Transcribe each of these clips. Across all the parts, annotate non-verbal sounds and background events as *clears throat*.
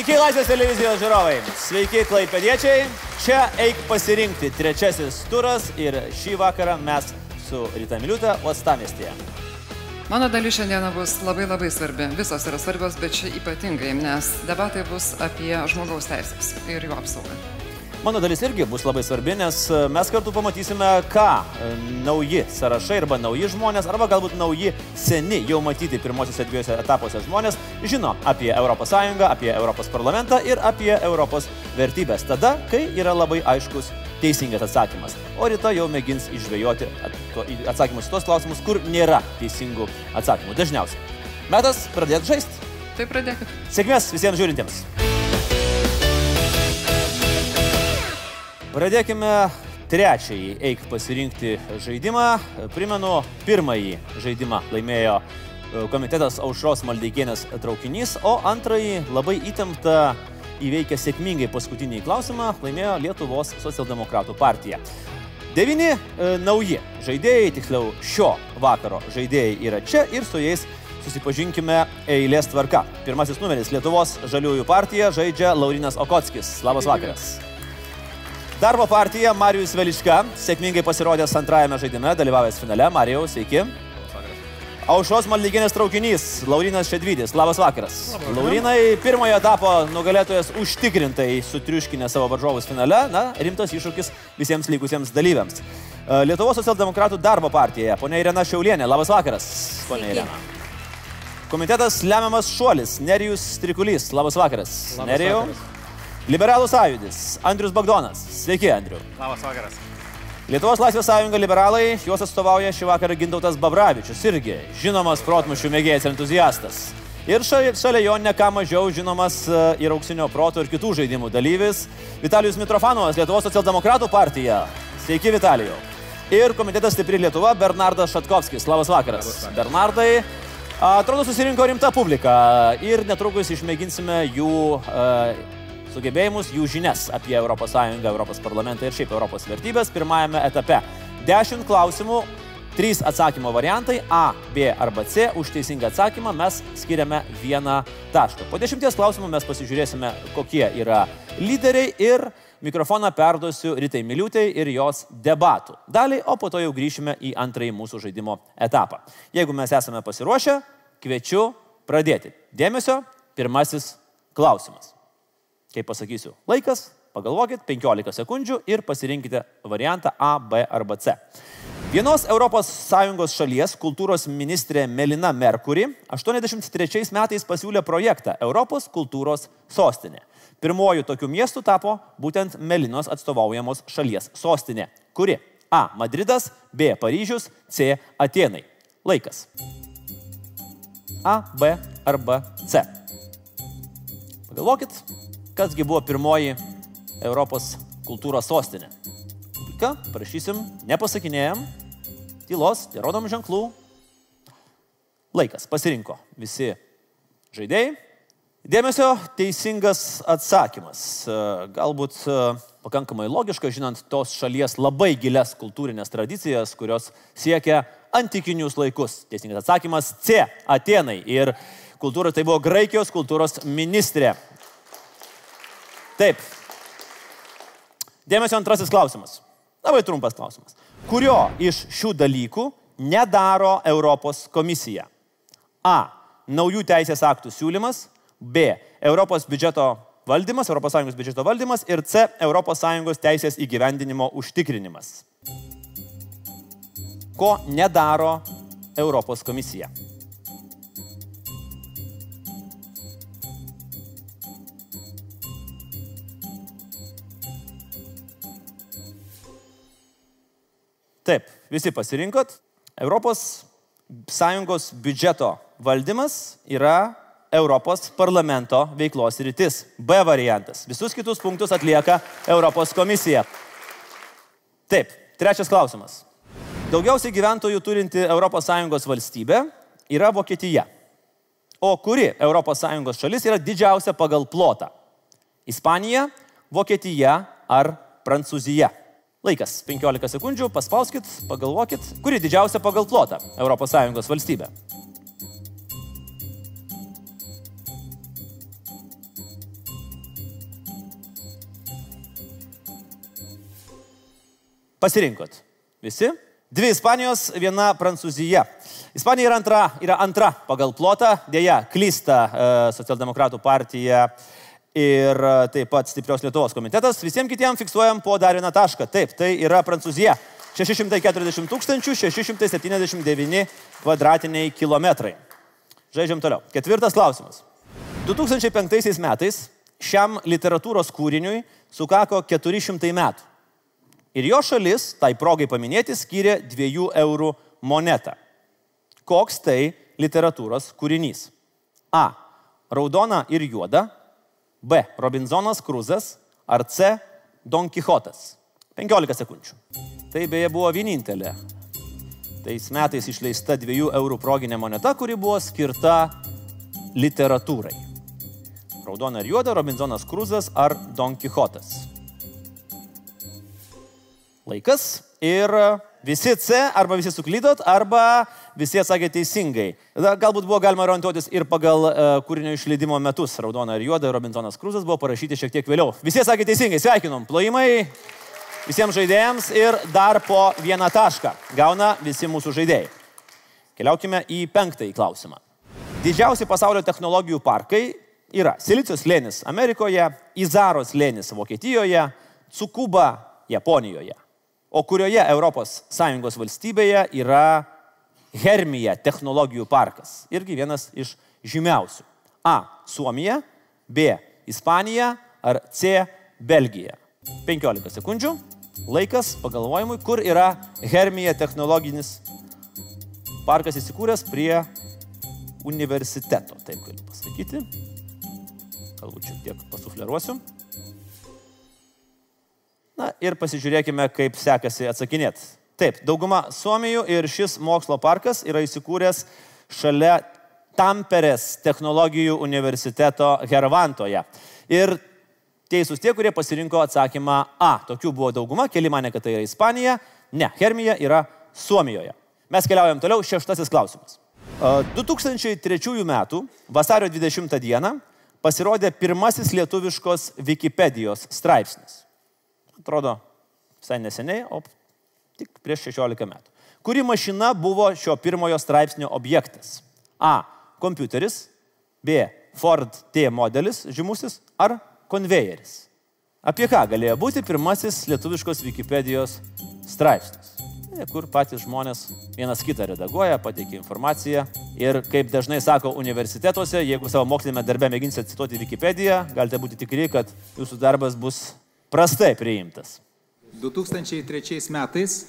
Sveiki, Laisvės televizijos žiūrovai. Sveiki, klaipėdiečiai. Čia eik pasirinkti trečiasis turas ir šį vakarą mes su Rita Miliuta Uostamestėje. Mano dalis šiandieną bus labai labai svarbi. Visos yra svarbios, bet čia ypatingai, nes debatai bus apie žmogaus teisės ir jų apsaugą. Mano dalis irgi bus labai svarbi, nes e, mes kartu pamatysime, ką e, nauji sąrašai arba nauji žmonės, arba galbūt nauji seni, jau matyti pirmosiuose dviejose etapuose žmonės žino apie ES, apie ES parlamentą ir apie Europos vertybės. Tada, kai yra labai aiškus teisingas atsakymas. O ryta jau mėgins išvėjoti atsakymus į tos klausimus, kur nėra teisingų atsakymų. Dažniausiai. Metas pradėti žaisti. Tai pradėkit. Sėkmės visiems žiūrintiems. Pradėkime trečiąjį eik pasirinkti žaidimą. Primenu, pirmąjį žaidimą laimėjo e, komitetas Aušros Maldeikienės traukinys, o antrąjį labai įtemptą įveikę sėkmingai paskutinį klausimą, laimėjo Lietuvos socialdemokratų partija. Devini e, nauji žaidėjai, tiksliau šio vakaro žaidėjai yra čia ir su jais susipažinkime eilės tvarka. Pirmasis numeris Lietuvos žaliųjų partija žaidžia Laurinas Okotskis. Labas vakaras. Darbo partija Marijus Veliška, sėkmingai pasirodęs antrajame žaidime, dalyvavęs finale. Marijau, sveiki. Aušos Maldyginės traukinys, Laurinas Šedvidis. Labas vakaras. Labas. Laurinai, pirmojo etapo nugalėtojas užtikrintai sutriuškinė savo varžovus finale. Na, rimtas iššūkis visiems likusiems dalyviams. E, Lietuvos socialdemokratų darbo partijoje, ponia Irena Šiaulienė. Labas vakaras, ponia Irena. Komitetas lemiamas šuolis, Nerijus Strikulys. Labas vakaras. Labas Nerijau. vakaras. Liberalų sąjūdis, Andrius Bagdonas. Sveiki, Andriu. Labas vakaras. Lietuvos Laisvės sąjunga liberalai, juos atstovauja šį vakarą Gintautas Babravičius, irgi žinomas protmušių mėgėjas ir entuziastas. Ir šalia, jo ne ką mažiau žinomas e, ir auksinio proto ir kitų žaidimų dalyvis Vitalijus Mitrofanovas, Lietuvos socialdemokratų partija. Sveiki, Vitalijau. Ir komitetas Stipri Lietuva, Bernardas Šatkovskis. Labas vakaras. Labas vakaras. Bernardai, atrodo susirinko rimta publika ir netrukus išmėginsime jų uh, sugebėjimus, jų žinias apie ES, Europos parlamentą ir šiaip Europos vertybės pirmajame etape. Dešimt klausimų, trys atsakymo variantai - A, B arba C. Už teisingą atsakymą mes skiriame vieną tašką. Po dešimties klausimų mes pasižiūrėsime, kokie yra lyderiai ir mikrofoną perduosiu Ritai Miliūtai ir jos debatų. Daliai, o po to jau grįšime į antrąjį mūsų žaidimo etapą. Jeigu mes esame pasiruošę, kviečiu pradėti. Dėmesio, pirmasis klausimas. Kai pasakysiu laikas, pagalvokit 15 sekundžių ir pasirinkite variantą A, B arba C. Vienos ES šalies kultūros ministrė Melina Merkuri 83 metais pasiūlė projektą Europos kultūros sostinė. Pirmoju tokiu miestu tapo būtent Melinos atstovaujamos šalies sostinė. Kuri? A. Madridas, B. Paryžius, C. Atenai. Laikas. A, B arba C. Pagalvokit, kasgi buvo pirmoji Europos kultūros sostinė. Ką, prašysim, nepasakinėjom, tylos, nerodom ženklų. Laikas pasirinko visi žaidėjai. Dėmesio teisingas atsakymas. E, Galbūt e, pakankamai logiška, žinant tos šalies labai gilias kultūrinės tradicijas, kurios siekia antikinius laikus. Teisingas atsakymas C. Atenai. Ir kultūra tai buvo Graikijos kultūros ministrė. Taip. Dėmesio antrasis klausimas. Labai trumpas klausimas. Kurio iš šių dalykų nedaro Europos komisija? A. Naujų teisės aktų siūlymas. B. Europos biudžeto valdymas, ES biudžeto valdymas. Ir C. ES teisės įgyvendinimo užtikrinimas. Ko nedaro Europos komisija? Taip, visi pasirinkot. Europos Sąjungos biudžeto valdymas yra Europos parlamento veiklos rytis. B variantas. Visus kitus punktus atlieka Europos komisija. Taip, trečias klausimas. Daugiausiai gyventojų turinti ES valstybė yra Vokietija. O kuri ES šalis yra didžiausia pagal plotą? Ispanija, Vokietija ar Prancūzija? Laikas 15 sekundžių, paspauskit, pagalvokit, kuri didžiausia pagal plotą ES valstybė. Pasirinkot. Visi? Dvi Ispanijos, viena Prancūzija. Ispanija yra antra, yra antra pagal plotą, dėja klysta e, Socialdemokratų partija e, ir e, taip pat stiprios Lietuvos komitetas. Visiems kitiems fiksuojam po dar vieną tašką. Taip, tai yra Prancūzija. 640 tūkstančių 679 kvadratiniai kilometrai. Žaidžiam toliau. Ketvirtas klausimas. 2005 metais šiam literatūros kūriniui sukako 400 metų. Ir jo šalis, tai progai paminėti, skyrė 2 eurų monetą. Koks tai literatūros kūrinys? A. Raudona ir juoda. B. Robinzonas Kruzas. Ar C. Don Quixotas. 15 sekundžių. Tai beje buvo vienintelė tais metais išleista 2 eurų proginė moneta, kuri buvo skirta literatūrai. Raudona ir juoda, Robinzonas Kruzas ar Don Quixotas. Laikas ir visi C, arba visi suklydot, arba visi atsakė teisingai. Galbūt buvo galima orientuotis ir pagal uh, kūrinio išleidimo metus. Raudona ir juoda, Robinzonas Kruzas buvo parašyti šiek tiek vėliau. Visi atsakė teisingai, sveikinom. Plojimai visiems žaidėjams ir dar po vieną tašką gauna visi mūsų žaidėjai. Keliaukime į penktąjį klausimą. Didžiausi pasaulio technologijų parkai yra Silicijos lėnis Amerikoje, Izaros lėnis Vokietijoje, Tsukuba Japonijoje o kurioje ES valstybėje yra Hermija technologijų parkas. Irgi vienas iš žymiausių. A. Suomija, B. Ispanija ar C. Belgija. 15 sekundžių. Laikas pagalvojimui, kur yra Hermija technologinis parkas įsikūręs prie universiteto, taip galiu pasakyti. Galbūt šiek tiek pasufleruosiu. Na ir pasižiūrėkime, kaip sekasi atsakinėti. Taip, dauguma Suomijų ir šis mokslo parkas yra įsikūręs šalia Tamperės technologijų universiteto Hervantoje. Ir teisūs tie, kurie pasirinko atsakymą A. Tokių buvo dauguma, keli mane, kad tai yra Ispanija. Ne, Hermija yra Suomijoje. Mes keliaujam toliau, šeštasis klausimas. 2003 m. vasario 20 d. pasirodė pirmasis lietuviškos Wikipedijos straipsnis atrodo visai neseniai, o tik prieš 16 metų. Kuri mašina buvo šio pirmojo straipsnio objektas? A. Kompiuteris. B. Ford T modelis žymusis ar konvejeris. Apie ką galėjo būti pirmasis lietuviškos Wikipedijos straipsnis, kur patys žmonės vienas kitą redaguoja, pateikia informaciją ir kaip dažnai sako universitetuose, jeigu savo mokslinėme darbe mėginsite cituoti Wikipediją, galite būti tikri, kad jūsų darbas bus prastai priimtas. 2003 metais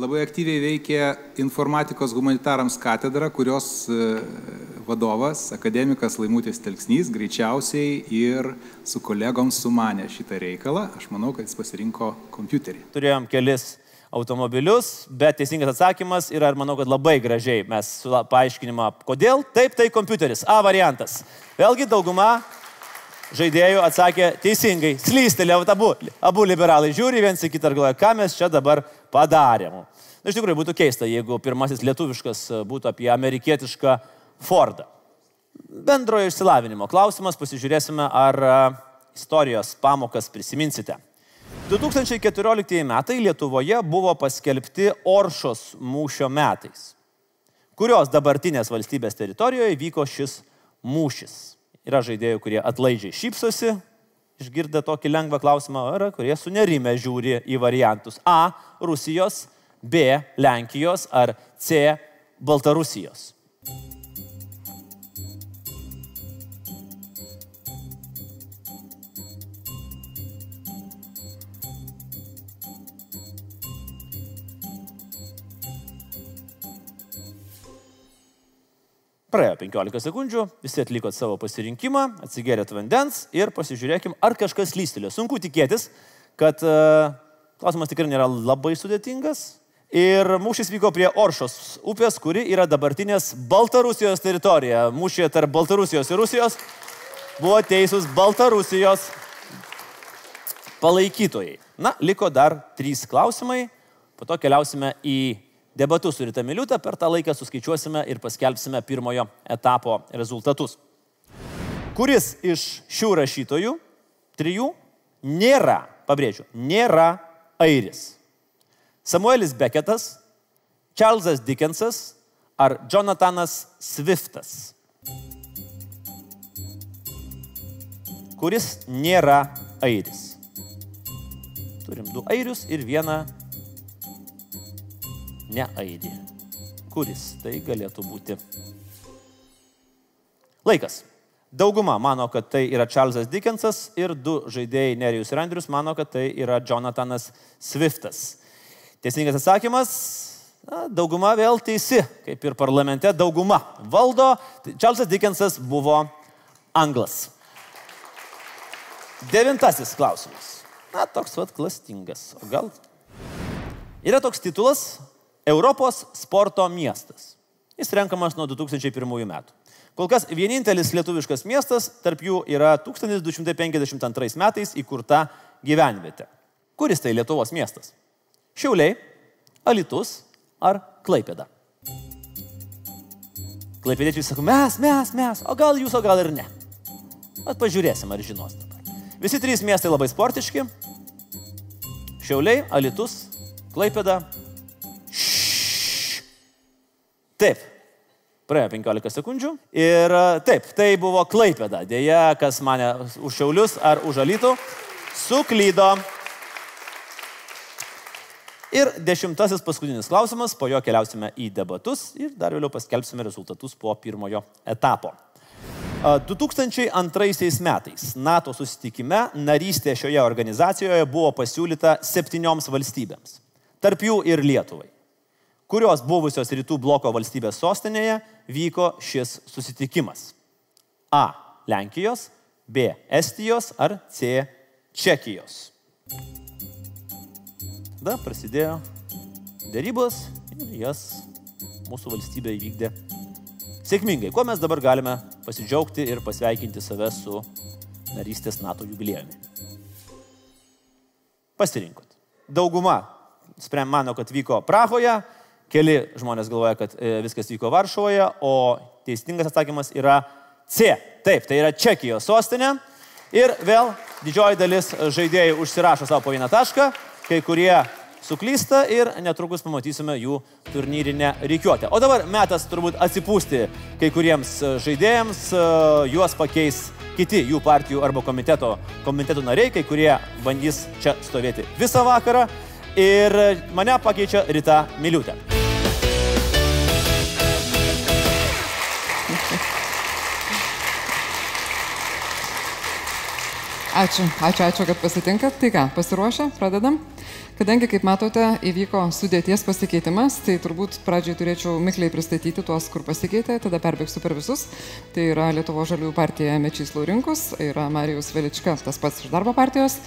labai aktyviai veikė informatikos humanitarams katedra, kurios e, vadovas, akademikas Laimutis Telksnys, greičiausiai ir su kolegom sumanė šitą reikalą. Aš manau, kad jis pasirinko kompiuterį. Turėjom kelis automobilius, bet teisingas atsakymas yra, ir manau, kad labai gražiai mes paaiškinimą, kodėl. Taip, tai kompiuteris. A variantas. Vėlgi dauguma žaidėjų atsakė teisingai, slystelė, abu, abu liberalai žiūri viens į kitą ir galvoja, ką mes čia dabar padarėm. Na, iš tikrųjų, būtų keista, jeigu pirmasis lietuviškas būtų apie amerikietišką Fordą. Bendrojo išsilavinimo klausimas, pasižiūrėsime, ar istorijos pamokas prisiminsite. 2014 metai Lietuvoje buvo paskelbti Oršos mūšio metais, kurios dabartinės valstybės teritorijoje vyko šis mūšis. Yra žaidėjų, kurie atlaidžiai šypsosi, išgirdę tokį lengvą klausimą, yra, kurie sunerime žiūri į variantus A - Rusijos, B - Lenkijos ar C - Baltarusijos. Praėjo 15 sekundžių, visi atlikot savo pasirinkimą, atsigėrėt vandens ir pasižiūrėkim, ar kažkas lystelė. Sunku tikėtis, kad uh, klausimas tikrai nėra labai sudėtingas. Ir mūšis vyko prie Oršos upės, kuri yra dabartinės Baltarusijos teritorija. Mūšė tarp Baltarusijos ir Rusijos buvo teisūs Baltarusijos palaikytojai. Na, liko dar trys klausimai, po to keliausime į debatus su Rita Miliuta, per tą laiką suskaičiuosime ir paskelbsime pirmojo etapo rezultatus. Kuris iš šių rašytojų, trijų, nėra, pabrėžiu, nėra airis. Samuelis Beketas, Čarlzas Dickensas ar Jonathanas Swiftas, kuris nėra airis. Turim du airius ir vieną ne airį. Kuris tai galėtų būti? Laikas. Dauguma mano, kad tai yra Čarlzas Dickensas ir du žaidėjai Nerijus ir Andrius mano, kad tai yra Jonathanas Swiftas. Teisingas atsakymas na, dauguma vėl teisi, kaip ir parlamente dauguma valdo. Čarlzas Dickensas buvo anglas. Devintasis klausimas. Na, toks vad klastingas. O gal? Yra toks titulas Europos sporto miestas. Jis renkamas nuo 2001 metų. Kol kas vienintelis lietuviškas miestas, tarp jų yra 1252 metais įkurta gyvenvietė. Kuris tai Lietuvos miestas? Šiauliai, Alitus ar Klaipėda? Klaipėdiečiai sako, mes, mes, mes, o gal jūs, o gal ir ne. At pažiūrėsim, ar žinos dabar. Visi trys miestai labai sportiški. Šiauliai, Alitus, Klaipėda. Taip, Praėjo 15 sekundžių. Ir e, taip, tai buvo Klaipėda. Deja, kas mane už Šiaulius ar už Alytų, suklydo. Ir dešimtasis paskutinis klausimas, po jo keliausime į debatus ir dar vėliau paskelbsime rezultatus po pirmojo etapo. 2002 e, metais NATO susitikime narystė šioje organizacijoje buvo pasiūlyta septynioms valstybėms, tarp jų ir Lietuvai kurios buvusios rytų bloko valstybės sostinėje vyko šis susitikimas. A. Lenkijos, B. Estijos ar C. Čekijos. Tada prasidėjo dėrybos ir jas mūsų valstybė įvykdė sėkmingai. Kuo mes dabar galime pasidžiaugti ir pasveikinti save su narystės NATO jubiliejumi. Pasirinkot. Dauguma mano, kad vyko Prahoje, Keli žmonės galvoja, kad e, viskas vyko Varšuvoje, o teisingas atsakymas yra C. Taip, tai yra Čekijos sostinė. Ir vėl didžioji dalis žaidėjų užsirašo savo po vieną tašką, kai kurie suklysta ir netrukus pamatysime jų turnyrinę reikiuotę. O dabar metas turbūt atsipūsti kai kuriems žaidėjams, e, juos pakeis kiti jų partijų arba komiteto, komiteto nariai, kai kurie bandys čia stovėti visą vakarą. Ir mane pakeičia Rita Miliutė. Ačiū, ačiū, ačiū, kad pasitinkat. Tai ką, pasiruošę, pradedam. Kadangi, kaip matote, įvyko sudėties pasikeitimas, tai turbūt pradžiai turėčiau mikliai pristatyti tuos, kur pasikeitė, tada perbėgsiu per visus. Tai yra Lietuvo žaliųjų partija Mečys Laurinkus, yra Marijus Velička, tas pats iš darbo partijos.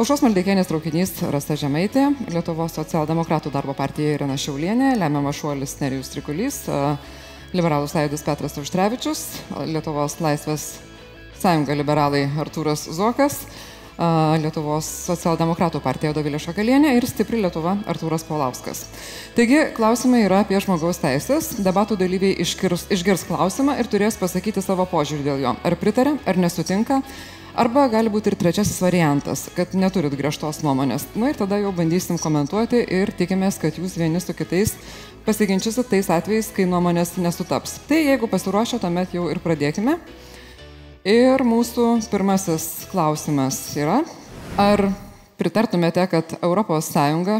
Aušos Maldeikienės traukinys Rasta Žemaitė, Lietuvos socialdemokratų darbo partija Irena Šiaulienė, lemiamas šuolis Nerijus Trikulys, Liberalų sąjūdis Petras Auštrevičius, Lietuvos laisvės Sąjunga liberalai Artūras Zokas, Lietuvos socialdemokratų partija Dovilė Šakalienė ir Stipri Lietuva Artūras Paulauskas. Taigi, klausimai yra apie žmogaus teisės. Debatų dalyviai išgirs, išgirs klausimą ir turės pasakyti savo požiūrį dėl jo. Ar pritarė, ar nesutinka. Arba gali būti ir trečiasis variantas, kad neturit griežtos nuomonės. Na ir tada jau bandysim komentuoti ir tikimės, kad jūs vieni su kitais pasiginčysit tais atvejais, kai nuomonės nesutaps. Tai jeigu pasiruošę, tuomet jau ir pradėkime. Ir mūsų pirmasis klausimas yra, ar pritartumėte, kad ES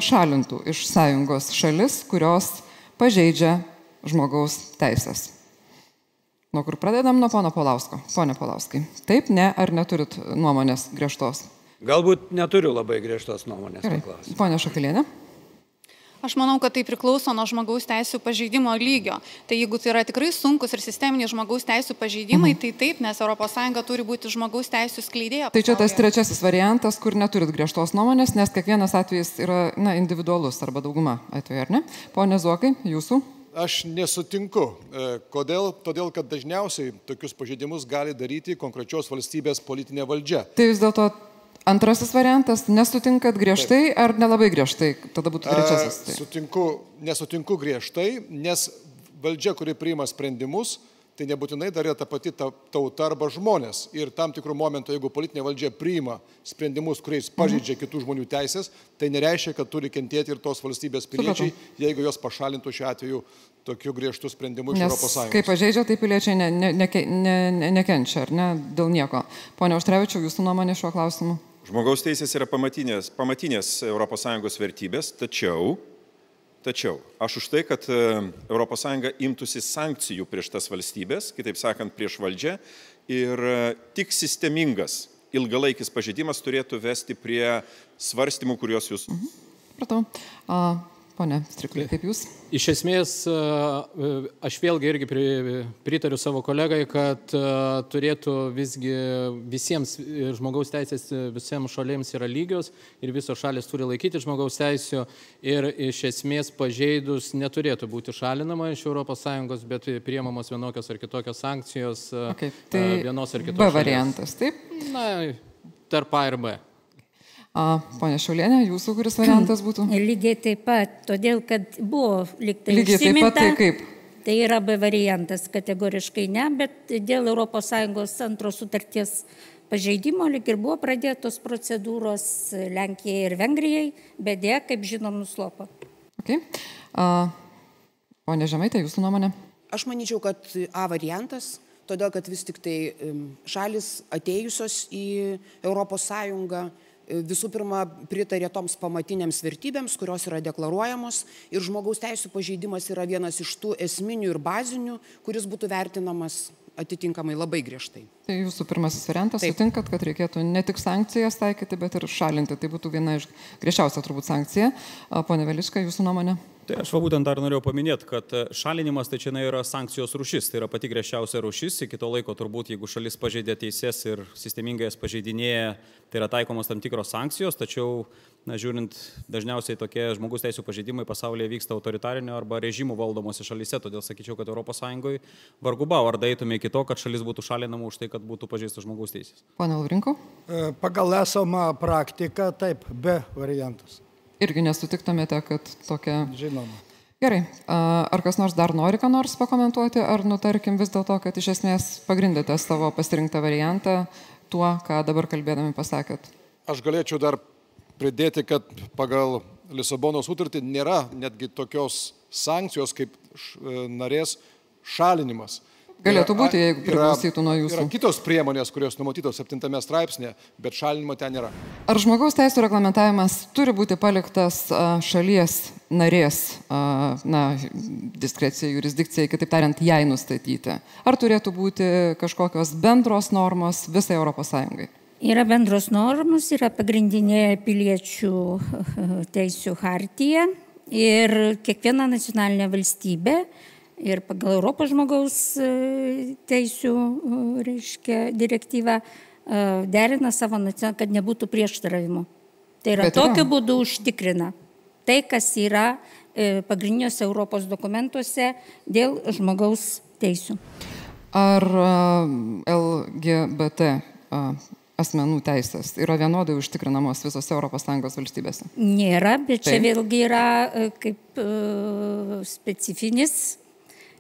šalintų iš sąjungos šalis, kurios pažeidžia žmogaus teisės? Nuo kur pradedam? Nuo pono Polausko. Pone Polauskai. Taip, ne, ar neturit nuomonės griežtos? Galbūt neturiu labai griežtos nuomonės. Pone Šakalienė. Aš manau, kad tai priklauso nuo žmogaus teisų pažeidimo lygio. Tai jeigu tai yra tikrai sunkus ir sisteminiai žmogaus teisų pažeidimai, mhm. tai taip, nes ES turi būti žmogaus teisų skleidėja. Tai čia tas trečiasis variantas, kur neturit griežtos nuomonės, nes kiekvienas atvejis yra na, individualus arba dauguma atveju, ar ne? Pone Zokai, jūsų? Aš nesutinku. E, kodėl? Todėl, kad dažniausiai tokius pažeidimus gali daryti konkrečios valstybės politinė valdžia. Tai vis dėlto Antrasis variantas, nesutinkat griežtai Taip. ar nelabai griežtai, tada būtų trečiasis. Tai. Sutinku, nesutinku griežtai, nes valdžia, kuri priima sprendimus, tai nebūtinai dar yra ta pati ta tauta arba žmonės. Ir tam tikrų momentų, jeigu politinė valdžia priima sprendimus, kuriais pažydžia mhm. kitų žmonių teisės, tai nereiškia, kad turi kentėti ir tos valstybės piliečiai, jeigu jos pašalintų šiuo atveju tokiu griežtu sprendimu iš Europos Sąjungos. Kai pažeidžia, tai piliečiai ne, ne, ne, ne, ne, nekenčia, ar ne, dėl nieko. Pone Užtrevičiau, jūsų nuomonė šiuo klausimu? Žmogaus teisės yra pamatinės, pamatinės ES vertybės, tačiau, tačiau aš už tai, kad ES imtųsi sankcijų prieš tas valstybės, kitaip sakant, prieš valdžią ir e, tik sistemingas ilgalaikis pažeidimas turėtų vesti prie svarstymų, kuriuos jūs. Mhm. Pratau. Uh, Pone Striklė, kaip jūs? Iš esmės, aš vėlgi irgi pritariu savo kolegai, kad turėtų visgi visiems žmogaus teisės visiems šalėms yra lygios ir visos šalis turi laikyti žmogaus teisų ir iš esmės pažeidus neturėtų būti šalinama iš ES, bet priemamos vienokios ar kitokios sankcijos okay, tai vienos ar kitos. B variantas, taip? Na, tarp A ir B. Pone Šiaulienė, jūsų kuris variantas būtų? *clears throat* Lygiai taip pat, todėl kad buvo liktai. Lygiai taip pat, tai kaip? Tai yra B variantas, kategoriškai ne, bet dėl ES antro sutarties pažeidimo lik ir buvo pradėtos procedūros Lenkijai ir Vengrijai, bet dėja, kaip žinom, nuslopo. Okay. Uh, pone Žemaitė, jūsų nuomonė? Aš manyčiau, kad A variantas, todėl kad vis tik tai šalis atėjusios į ES visų pirma pritarė toms pamatinėms vertybėms, kurios yra deklaruojamos ir žmogaus teisų pažeidimas yra vienas iš tų esminių ir bazinių, kuris būtų vertinamas atitinkamai labai griežtai. Tai jūsų pirmasis variantas, Taip. sutinkat, kad reikėtų ne tik sankcijas taikyti, bet ir šalinti. Tai būtų viena iš griežčiausia turbūt sankcija. Pone Veliška, jūsų nuomonė? Tai aš va būtent dar norėjau paminėti, kad e, šalinimas tai čia yra sankcijos rušis, tai yra pati griežčiausia rušis, iki to laiko turbūt, jeigu šalis pažeidė teises ir sistemingai jas pažeidinėja, tai yra taikomos tam tikros sankcijos, tačiau, na, žiūrint, dažniausiai tokie žmogus teisų pažeidimai pasaulyje vyksta autoritarinio arba režimų valdomose šalise, todėl sakyčiau, kad ES vargu bau ar daitume iki to, kad šalis būtų šalinama už tai, kad būtų pažeistas žmogaus teisės. Pone Laurinko? E, pagal esamą praktiką, taip, be variantus irgi nesutiktumėte, kad tokia. Žinoma. Gerai, ar kas nors dar nori ką nors pakomentuoti, ar nutarkim vis dėlto, kad iš esmės pagrindėte savo pasirinktą variantą tuo, ką dabar kalbėdami pasakėt? Aš galėčiau dar pridėti, kad pagal Lisabono sutartį nėra netgi tokios sankcijos kaip narės šalinimas. Galėtų būti, jeigu priklausytų nuo jūsų. Yra kitos priemonės, kurios numatytos 7 straipsnė, bet šalinimo ten nėra. Ar žmogaus teisų reglamentavimas turi būti paliktas šalies narės na, diskrecijai, jurisdikcijai, kitaip tariant, jai nustatyti? Ar turėtų būti kažkokios bendros normos visai ES? Yra bendros normos, yra pagrindinė piliečių *laughs* teisų hartija ir kiekviena nacionalinė valstybė ir pagal Europos žmogaus e, teisų, e, reiškia, direktyvą e, derina savo nacionalinę, kad nebūtų prieštaravimų. Tai yra Bet tokiu būdu užtikrina tai, kas yra pagrindiniuose Europos dokumentuose dėl žmogaus teisų. Ar LGBT asmenų teisės yra vienodai užtikrinamos visose ES valstybėse? Nėra, bet Taip. čia vėlgi yra kaip specifinis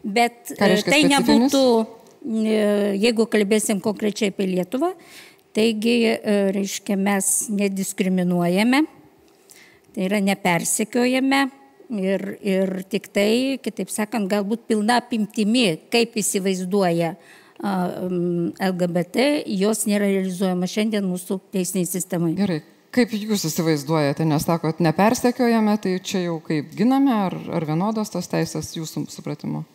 Bet e, tai nebūtų, e, jeigu kalbėsim konkrečiai apie Lietuvą, taigi, e, reiškia, mes nediskriminuojame, tai yra nepersekiojame ir, ir tik tai, kitaip sakant, galbūt pilna apimtimi, kaip įsivaizduoja LGBT, jos nėra realizuojama šiandien mūsų teisiniai sistemai. Gerai. Kaip jūs įsivaizduojate, nes sakot, nepersekiojame, tai čia jau kaip giname, ar, ar vienodos tos teisės jūsų supratimu?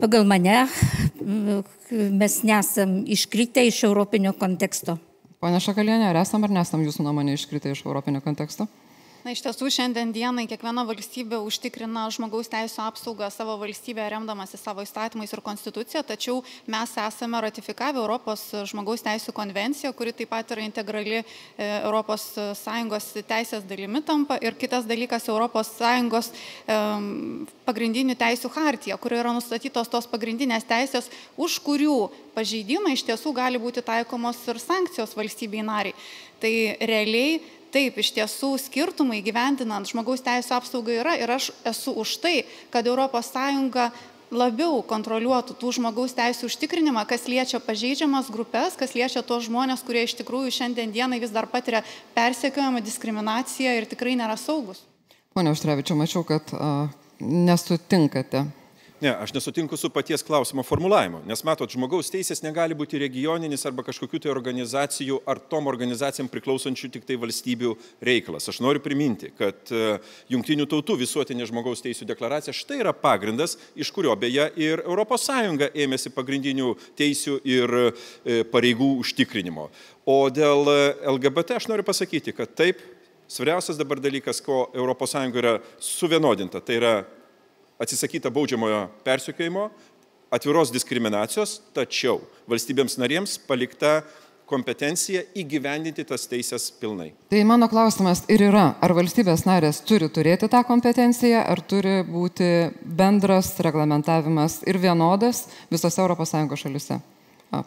Pagal mane mes nesam iškritę iš europinio konteksto. Pone Šakalienė, ar esam ar nesam jūsų nuomonė iškritę iš europinio konteksto? Na, iš tiesų, šiandien dienai kiekviena valstybė užtikrina žmogaus teisų apsaugą savo valstybėje remdamasi savo įstatymais ir konstitucija, tačiau mes esame ratifikavę Europos žmogaus teisų konvenciją, kuri taip pat yra integrali ES teisės dalimi tampa ir kitas dalykas ES pagrindinių teisų hartija, kur yra nustatytos tos pagrindinės teisės, už kurių pažeidimą iš tiesų gali būti taikomos ir sankcijos valstybei nariai. Tai realiai taip iš tiesų skirtumai gyvendinant žmogaus teisų apsaugą yra ir aš esu už tai, kad ES labiau kontroliuotų tų žmogaus teisų užtikrinimą, kas liečia pažeidžiamas grupės, kas liečia tos žmonės, kurie iš tikrųjų šiandien dienai vis dar patiria persekiojimą, diskriminaciją ir tikrai nėra saugus. Pone Užtrevičiu, mačiau, kad uh, nesutinkate Ne, aš nesutinku su paties klausimo formulavimu, nes matot, žmogaus teisės negali būti regioninis arba kažkokių tai organizacijų ar tom organizacijom priklausančių tik tai valstybių reikalas. Aš noriu priminti, kad e, Junktinių tautų visuotinė žmogaus teisų deklaracija štai yra pagrindas, iš kurio beje ir ES ėmėsi pagrindinių teisių ir e, pareigų užtikrinimo. O dėl e, LGBT aš noriu pasakyti, kad taip, Svarbiausias dabar dalykas, ko ES yra suvienodinta, tai yra atsisakyta baudžiamojo persiekėjimo, atviros diskriminacijos, tačiau valstybėms narėms palikta kompetencija įgyvendinti tas teisės pilnai. Tai mano klausimas ir yra, ar valstybės narės turi turėti tą kompetenciją, ar turi būti bendras reglamentavimas ir vienodas visose ES šalise?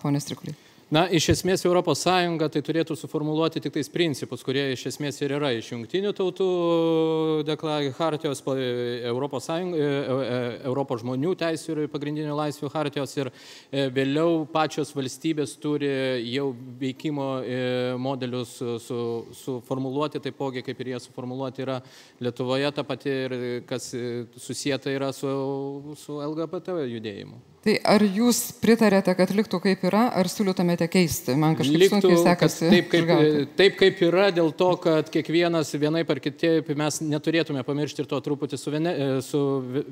Pone Strikulį. Na, iš esmės ES tai turėtų suformuoluoti tik tais principus, kurie iš esmės ir yra iš jungtinių tautų hartijos, Europos, Sąjung, e, e, Europos žmonių teisų ir pagrindinių laisvių hartijos ir e, vėliau pačios valstybės turi jau veikimo modelius suformuoluoti, taipogi kaip ir jie suformuoluoti yra Lietuvoje ta pati ir kas susijęta yra su, su LGBT judėjimu. Tai ar jūs pritarėte, kad liktų kaip yra, ar siūlytumėte keisti? Man kažkaip liktų, sunkiai sekasi. Taip kaip, taip kaip yra, dėl to, kad kiekvienas vienai par kitaip mes neturėtume pamiršti ir to truputį su, Vene, su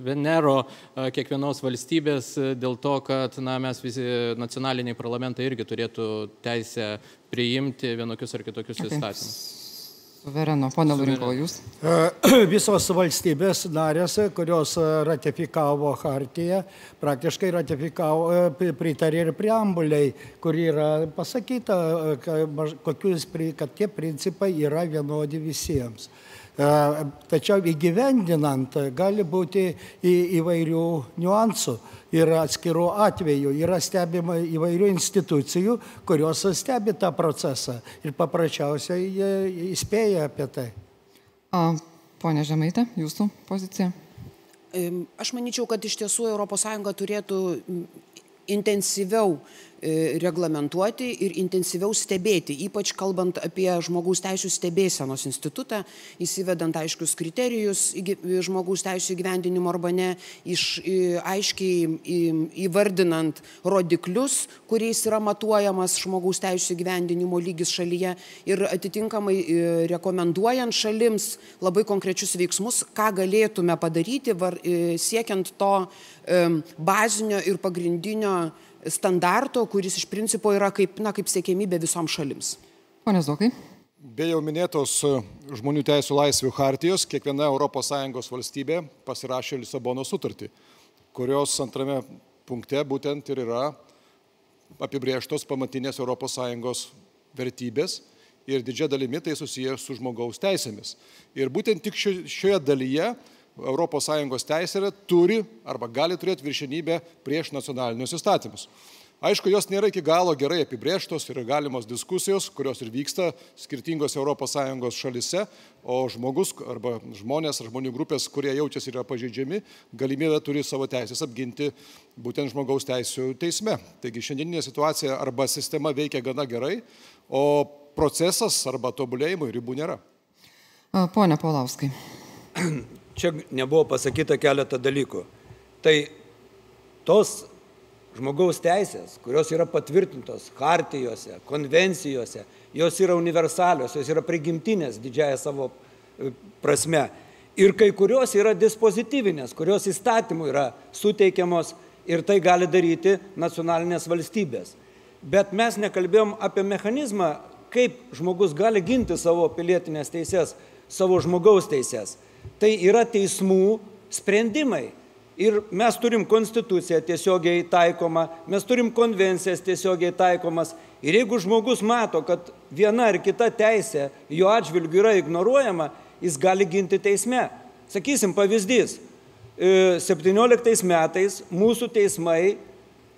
Venero kiekvienos valstybės, dėl to, kad na, mes visi nacionaliniai parlamentai irgi turėtų teisę priimti vienokius ar kitokius okay. įstatymus. Suvereno, ponė Lurinko, jūs? *clears throat* Visos valstybės narės, kurios ratifikavo Hartiją, praktiškai ratifikavo, pritarė ir preambuliai, kur yra pasakyta, kad tie principai yra vienodi visiems. Tačiau įgyvendinant gali būti įvairių niuansų ir atskirų atvejų. Yra stebima įvairių institucijų, kurios stebi tą procesą ir paprasčiausiai įspėja apie tai. A, pone Žemaitė, jūsų pozicija? Aš manyčiau, kad iš tiesų ES turėtų intensyviau reglamentuoti ir intensyviau stebėti, ypač kalbant apie žmogaus teisų stebėsenos institutą, įsivedant aiškius kriterijus žmogaus teisų įgyvendinimo arba ne, iš, aiškiai įvardinant rodiklius, kuriais yra matuojamas žmogaus teisų įgyvendinimo lygis šalyje ir atitinkamai rekomenduojant šalims labai konkrečius veiksmus, ką galėtume padaryti, var, siekiant to bazinio ir pagrindinio standarto, kuris iš principo yra kaip, na, kaip siekėmybė visoms šalims. Pone Zokai. Be jau minėtos e, žmonių teisų laisvių hartijos, kiekviena ES valstybė pasirašė Lisabono sutartį, kurios antrame punkte būtent ir yra apibrieštos pamatinės ES vertybės ir didžia dalimi tai susijęs su žmogaus teisėmis. Ir būtent tik šioje dalyje ES teisė turi arba gali turėti viršenybę prieš nacionalinius įstatymus. Aišku, jos nėra iki galo gerai apibrieštos ir galimos diskusijos, kurios ir vyksta skirtingose ES šalise, o žmogus arba žmonės ar žmonių grupės, kurie jaučiasi yra pažeidžiami, galimybę turi savo teisės apginti būtent žmogaus teisų teisme. Taigi šiandieninė situacija arba sistema veikia gana gerai, o procesas arba tobulėjimui ribų nėra. Pone Paulauskai. *coughs* čia nebuvo pasakyta keletą dalykų. Tai tos žmogaus teisės, kurios yra patvirtintos hartijose, konvencijose, jos yra universalios, jos yra prigimtinės didžiaja savo e, prasme. Ir kai kurios yra dispozityvinės, kurios įstatymų yra suteikiamos ir tai gali daryti nacionalinės valstybės. Bet mes nekalbėjom apie mechanizmą, kaip žmogus gali ginti savo pilietinės teises, savo žmogaus teises tai yra teismų sprendimai. Ir mes turim konstituciją tiesiogiai taikomą, mes turim konvencijas tiesiogiai taikomas. Ir jeigu žmogus mato, kad viena ar kita teisė jo atžvilgiu yra ignoruojama, jis gali ginti teisme. Sakysim, pavyzdys. 17 e, metais mūsų teismai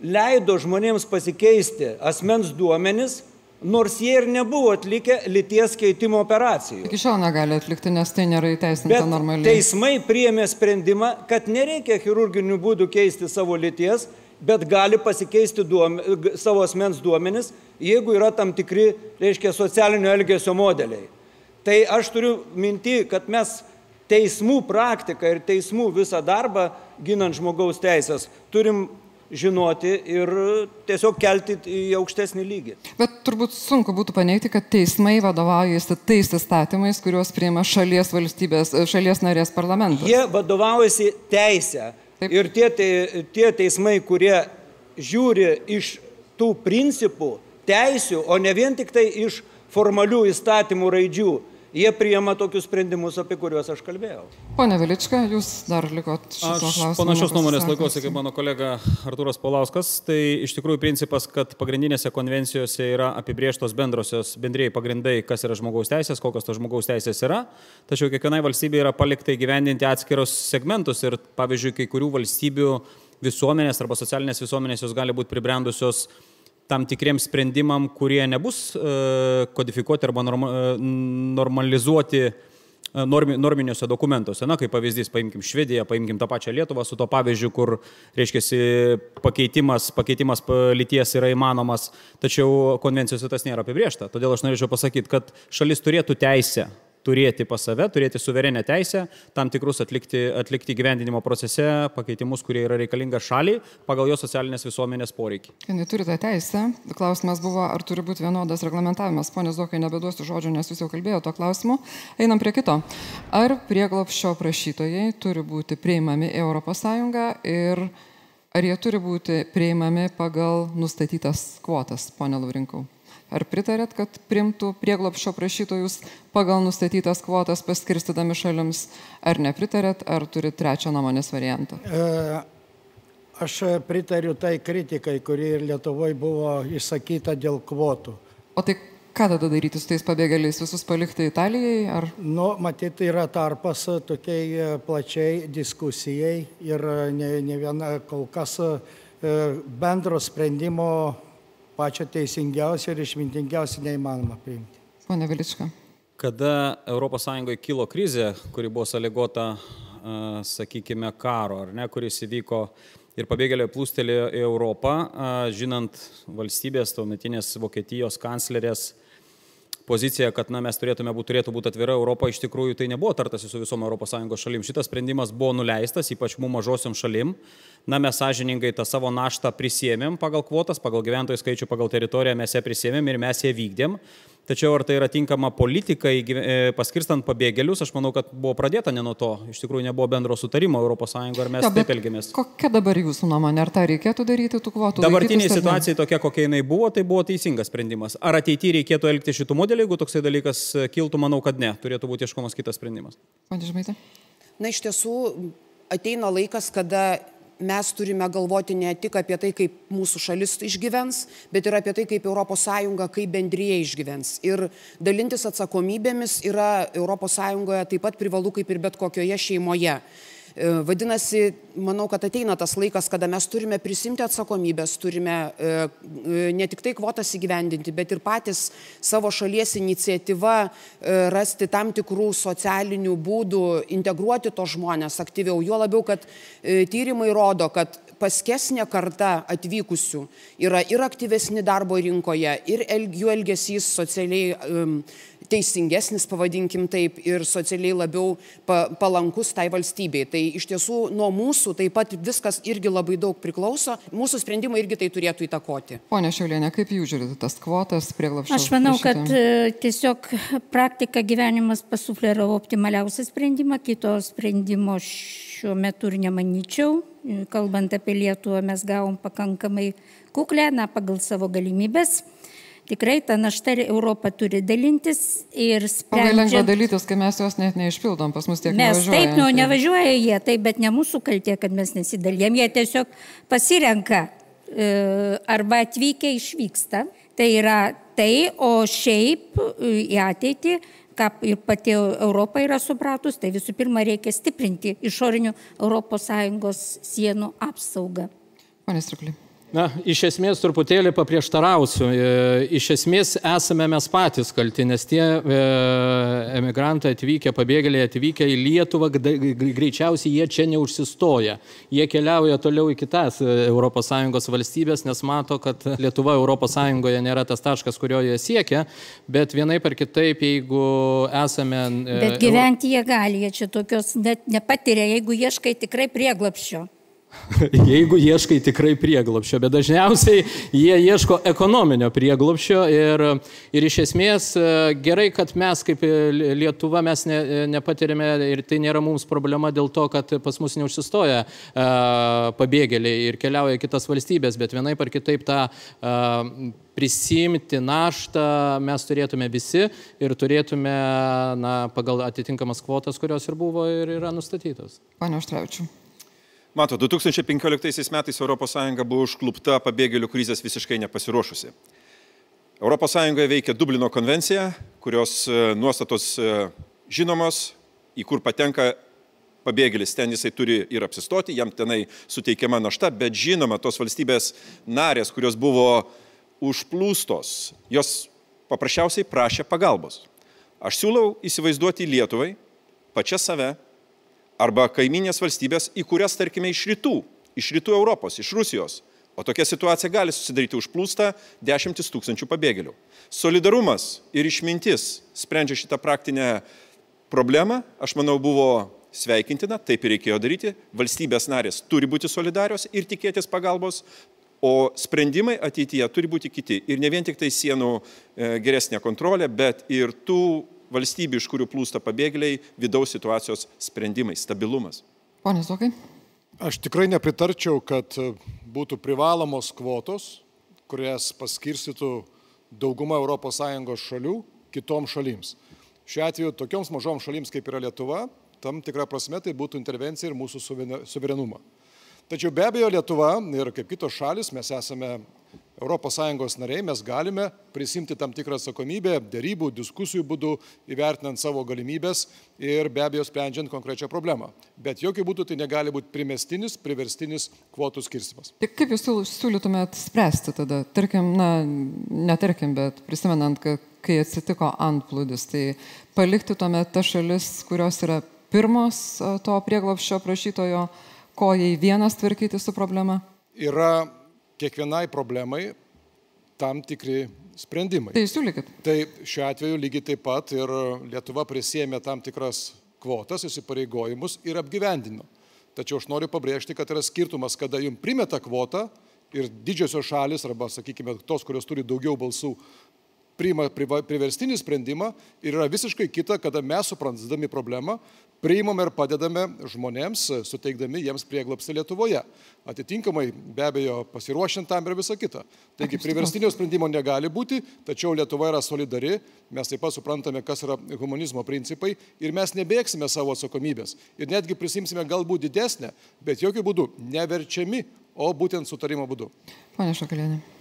leido žmonėms pasikeisti asmens duomenis nors jie ir nebuvo atlikę lyties keitimo operacijų. Iki šiol negali atlikti, nes tai nėra įteisinta normaliai. teismai priėmė sprendimą, kad nereikia chirurginių būdų keisti savo lyties, bet gali pasikeisti duome, g- savo asmens duomenis, jeigu yra tam tikri, reiškia, socialinio elgesio modeliai. Tai aš turiu minti, kad mes teismų praktiką ir teismų visą darbą ginant žmogaus teisės turim žinoti ir tiesiog kelti į aukštesnį lygį. Bet turbūt sunku būtų paneigti, kad teismai vadovaujasi tais įstatymais, kuriuos priima šalies valstybės, šalies narės parlamentas. Jie vadovaujasi teisę. Ir tie, te- tie teismai, kurie žiūri iš tų principų, teisių, o ne vien tik tai iš formalių įstatymų raidžių, jie priema tokius sprendimus, apie kuriuos aš kalbėjau. Pone Vilička, jūs dar likot šito Aš klausimo. panašios nuomonės laikosi kaip mano kolega Artūras Paulauskas. Tai iš tikrųjų principas, kad pagrindinėse konvencijose yra apibrieštos bendrosios bendrėjai pagrindai, kas yra žmogaus teisės, kokios tos žmogaus teisės yra. Tačiau kiekvienai valstybei yra palikta įgyvendinti atskirus segmentus ir pavyzdžiui, kai kurių valstybių visuomenės arba socialinės visuomenės jos gali būti pribrendusios tam tikriems sprendimam, kurie nebus e, kodifikuoti arba e, normalizuoti e, normi, norminiuose dokumentuose. Na, kaip pavyzdys, paimkim Švediją, paimkim tą pačią Lietuvą su to pavyzdžiu, kur, reiškia, pakeitimas, pakeitimas pa- lyties yra įmanomas, tačiau konvencijose tas nėra apibriešta. Todėl aš norėčiau pasakyti, kad šalis turėtų teisę turėti pas save, turėti suverenę teisę, tam tikrus atlikti, atlikti gyvendinimo procese pakeitimus, kurie yra reikalinga šaliai pagal jos socialinės visuomenės poreikį. Kai turite teisę, klausimas buvo, ar turi būti vienodas reglamentavimas. Pone Zokai, nebeduosiu žodžio, nes jūs jau kalbėjote to klausimu. Einam prie kito. Ar prieglopščio prašytojai turi būti priimami į ES ir ar jie turi būti priimami pagal nustatytas kvotas, pone Laurinkau? Ar pritarėt, kad primtų prieglopščio prašytojus pagal nustatytas kvotas paskirstydami šalims, ar nepritarėt, ar turit trečią nuomonės variantą? E, Aš pritariu tai kritikai, kuri ir Lietuvoje buvo išsakyta dėl kvotų. O tai ką tada daryti su tais pabėgėliais, visus palikti Italijai? Ar... Nu, matyt, yra tarpas tokiai e, plačiai diskusijai ir e, ne, ne viena kol kas e, bendro sprendimo pačio teisingiausio ir išmintingiausio neįmanoma priimti. Pone Vilička. Kada ES kilo krizė, kuri buvo sąlygota, a, sakykime, karo, ar ne, kuris įvyko ir pabėgėliai plūstelėjo į Europą, a, žinant valstybės, tuometinės Vokietijos kanclerės poziciją, kad na, mes turėtume būti, turėtų būti atvira Europa, iš tikrųjų tai nebuvo tartasi su visom ES šalim. Šitas sprendimas buvo nuleistas, ypač mūsų mažosiom šalim. Na, mes sąžiningai tą savo naštą prisėmėm pagal kvotas, pagal gyventojų skaičių, pagal teritoriją mes ją prisėmėm ir mes ją vykdėm. Tačiau ar tai yra tinkama politika e, paskirstant pabėgėlius, aš manau, kad buvo pradėta ne nuo to. Iš tikrųjų nebuvo bendro sutarimo ES, ar mes bet taip elgiamės. Kokia dabar jūsų nuomonė? Ar tą reikėtų daryti tų kvotų? Dabartiniai laikytis ar ne? situacijai tokia, kokia jinai buvo, tai buvo teisingas sprendimas. Ar ateityje reikėtų elgti šitų modelių, jeigu toksai dalykas kiltų, manau, kad ne. Turėtų būti ieškomas kitas sprendimas. Pone Žmaitė. Na iš tiesų ateina laikas, kada mes turime galvoti ne tik apie tai, kaip mūsų šalis išgyvens, bet ir apie tai, kaip ES, kaip bendryje išgyvens. Ir dalintis atsakomybėmis yra ES taip pat privalu kaip ir bet kokioje šeimoje. E, Vadinasi, manau, kad ateina tas laikas, kada mes turime prisimti atsakomybės, turime e, e, ne tik tai kvotas įgyvendinti, bet ir patys savo šalies iniciatyva rasti tam tikrų socialinių būdų, integruoti tos žmonės aktyviau. Juo labiau, kad tyrimai rodo, kad paskesnė karta atvykusių yra ir aktyvesni darbo rinkoje, ir jų elgesys socialiai teisingesnis, pavadinkim taip, ir socialiai labiau pa, palankus tai valstybei. Tai iš tiesų nuo mūsų taip pat viskas irgi labai daug priklauso, mūsų sprendimai irgi tai turėtų įtakoti. Pone Šiaulienė, kaip jūs žiūrite tas kvotas prieglapščio? Aš manau, kad e, tiesiog praktika gyvenimas pasufleravo optimaliausią sprendimą, kito sprendimo šiuo metu ir nemanyčiau. E, Kalbant apie Lietuvą, mes gavom pakankamai kuklę, na, pagal savo galimybės. Tikrai ta našta ir Europa turi dalintis ir Labai lengva sprendžiant. dalytis, kai mes jos net neišpildom, pas mus tiek Mes nevažiuoja. taip, nu, tai- nevažiuoja jie, taip, bet ne mūsų kaltė, kad mes nesidalijam. Jie tiesiog pasirenka e, arba atvykę išvyksta. Tai yra tai, o šiaip e, į ateitį, ką ir pati Europa yra supratus, tai visų pirma reikia stiprinti išorinių ES sienų apsaugą. Pone Strikli. Na, iš esmės truputėlį paprieštarausiu. E, iš esmės esame mes patys kalti, nes tie e, emigrantai atvykę, pabėgėliai atvykę į Lietuvą, greičiausiai jie čia neužsistoja. Jie keliauja toliau į kitas ES valstybės, nes mato, kad Lietuva ES nėra tas taškas, kurio jie siekia, bet vienaip ar kitaip, jeigu esame... E, bet gyventi jie gali, jie čia tokios net nepatiria, jeigu ieškai tikrai prieglapščio. *laughs* jeigu ieškai tikrai prieglopščio, bet dažniausiai jie ieško ekonominio prieglopščio ir, ir iš esmės e, gerai, kad mes kaip Lietuva mes ne, nepatirėme ir tai nėra mums problema dėl to, kad pas mus neužsistoja e, pabėgėliai ir keliauja kitas valstybės, bet vienaip ar kitaip tą e, prisimti naštą mes turėtume visi ir turėtume na, pagal atitinkamas kvotas, kurios ir buvo ir yra nustatytos. Pane Užtrevičiu. Mato, 2015 metais ES buvo užklupta pabėgėlių krizės visiškai nepasiruošusi. ES veikia Dublino konvencija, kurios e, nuostatos e, žinomos, į kur patenka pabėgėlis, ten jisai turi ir apsistoti, jam tenai suteikiama našta, bet žinoma, tos valstybės narės, kurios buvo užplūstos, jos paprasčiausiai prašė pagalbos. Aš siūlau įsivaizduoti Lietuvai, pačią save, arba kaiminės valstybės, į kurias, tarkime, iš rytų, iš rytų Europos, iš Rusijos. O tokia situacija gali susidaryti užplūsta dešimtis tūkstančių pabėgėlių. Solidarumas ir išmintis sprendžia šitą praktinę problemą, aš manau, buvo sveikintina, taip ir reikėjo daryti. Valstybės narės turi būti solidarios ir tikėtis pagalbos, o sprendimai ateityje turi būti kiti. Ir ne vien tik tai sienų e, geresnė kontrolė, bet ir tų valstybių, iš kurių plūsta pabėgėliai, vidaus situacijos sprendimai, stabilumas. Pone Zokai. Aš tikrai nepritarčiau, kad būtų privalomos kvotos, kurias paskirstytų dauguma ES šalių kitoms šalims. Šiuo atveju tokioms mažoms šalims kaip yra Lietuva, tam tikrą prasme tai būtų intervencija ir mūsų suverenumą. Tačiau be abejo Lietuva ir kaip kitos šalis mes esame ES nariai mes galime prisimti tam tikrą atsakomybę dėrybų, diskusijų būdų, įvertinant savo galimybės ir be abejo sprendžiant konkrečią problemą. Bet jokių būdų tai negali būti primestinis, priverstinis kvotų skirstimas. Tai kaip jūs siūlytumėt spręsti tada? Tarkim, na, netarkim, bet prisimenant, kad kai atsitiko antplūdis, tai palikti tuomet tas šalis, kurios yra pirmos to prieglopščio prašytojo, ko jai vienas tvarkyti su problema? Yra kiekvienai problemai tam tikri sprendimai. Tai siūlykit. Tai šiuo atveju lygiai taip pat ir Lietuva prisėmė tam tikras kvotas, įsipareigojimus ir apgyvendino. Tačiau aš noriu pabrėžti, kad yra skirtumas, kada jums primeta kvotą ir didžiosios šalis, arba, sakykime, tos, kurios turi daugiau balsų, priima priverstinį sprendimą ir yra visiškai kita, kada mes suprantame problemą, priimame ir padedame žmonėms, suteikdami jiems prieglapstį Lietuvoje. Atitinkamai, be abejo, pasiruošiant tam ir visą kitą. Taigi priverstinio sprendimo negali būti, tačiau Lietuva yra solidari, mes taip pat suprantame, kas yra humanizmo principai ir mes nebėgsime savo atsakomybės. Ir netgi prisimsime galbūt didesnę, bet jokių būdų neverčiami, o būtent sutarimo būdu. Pane Šakalienė.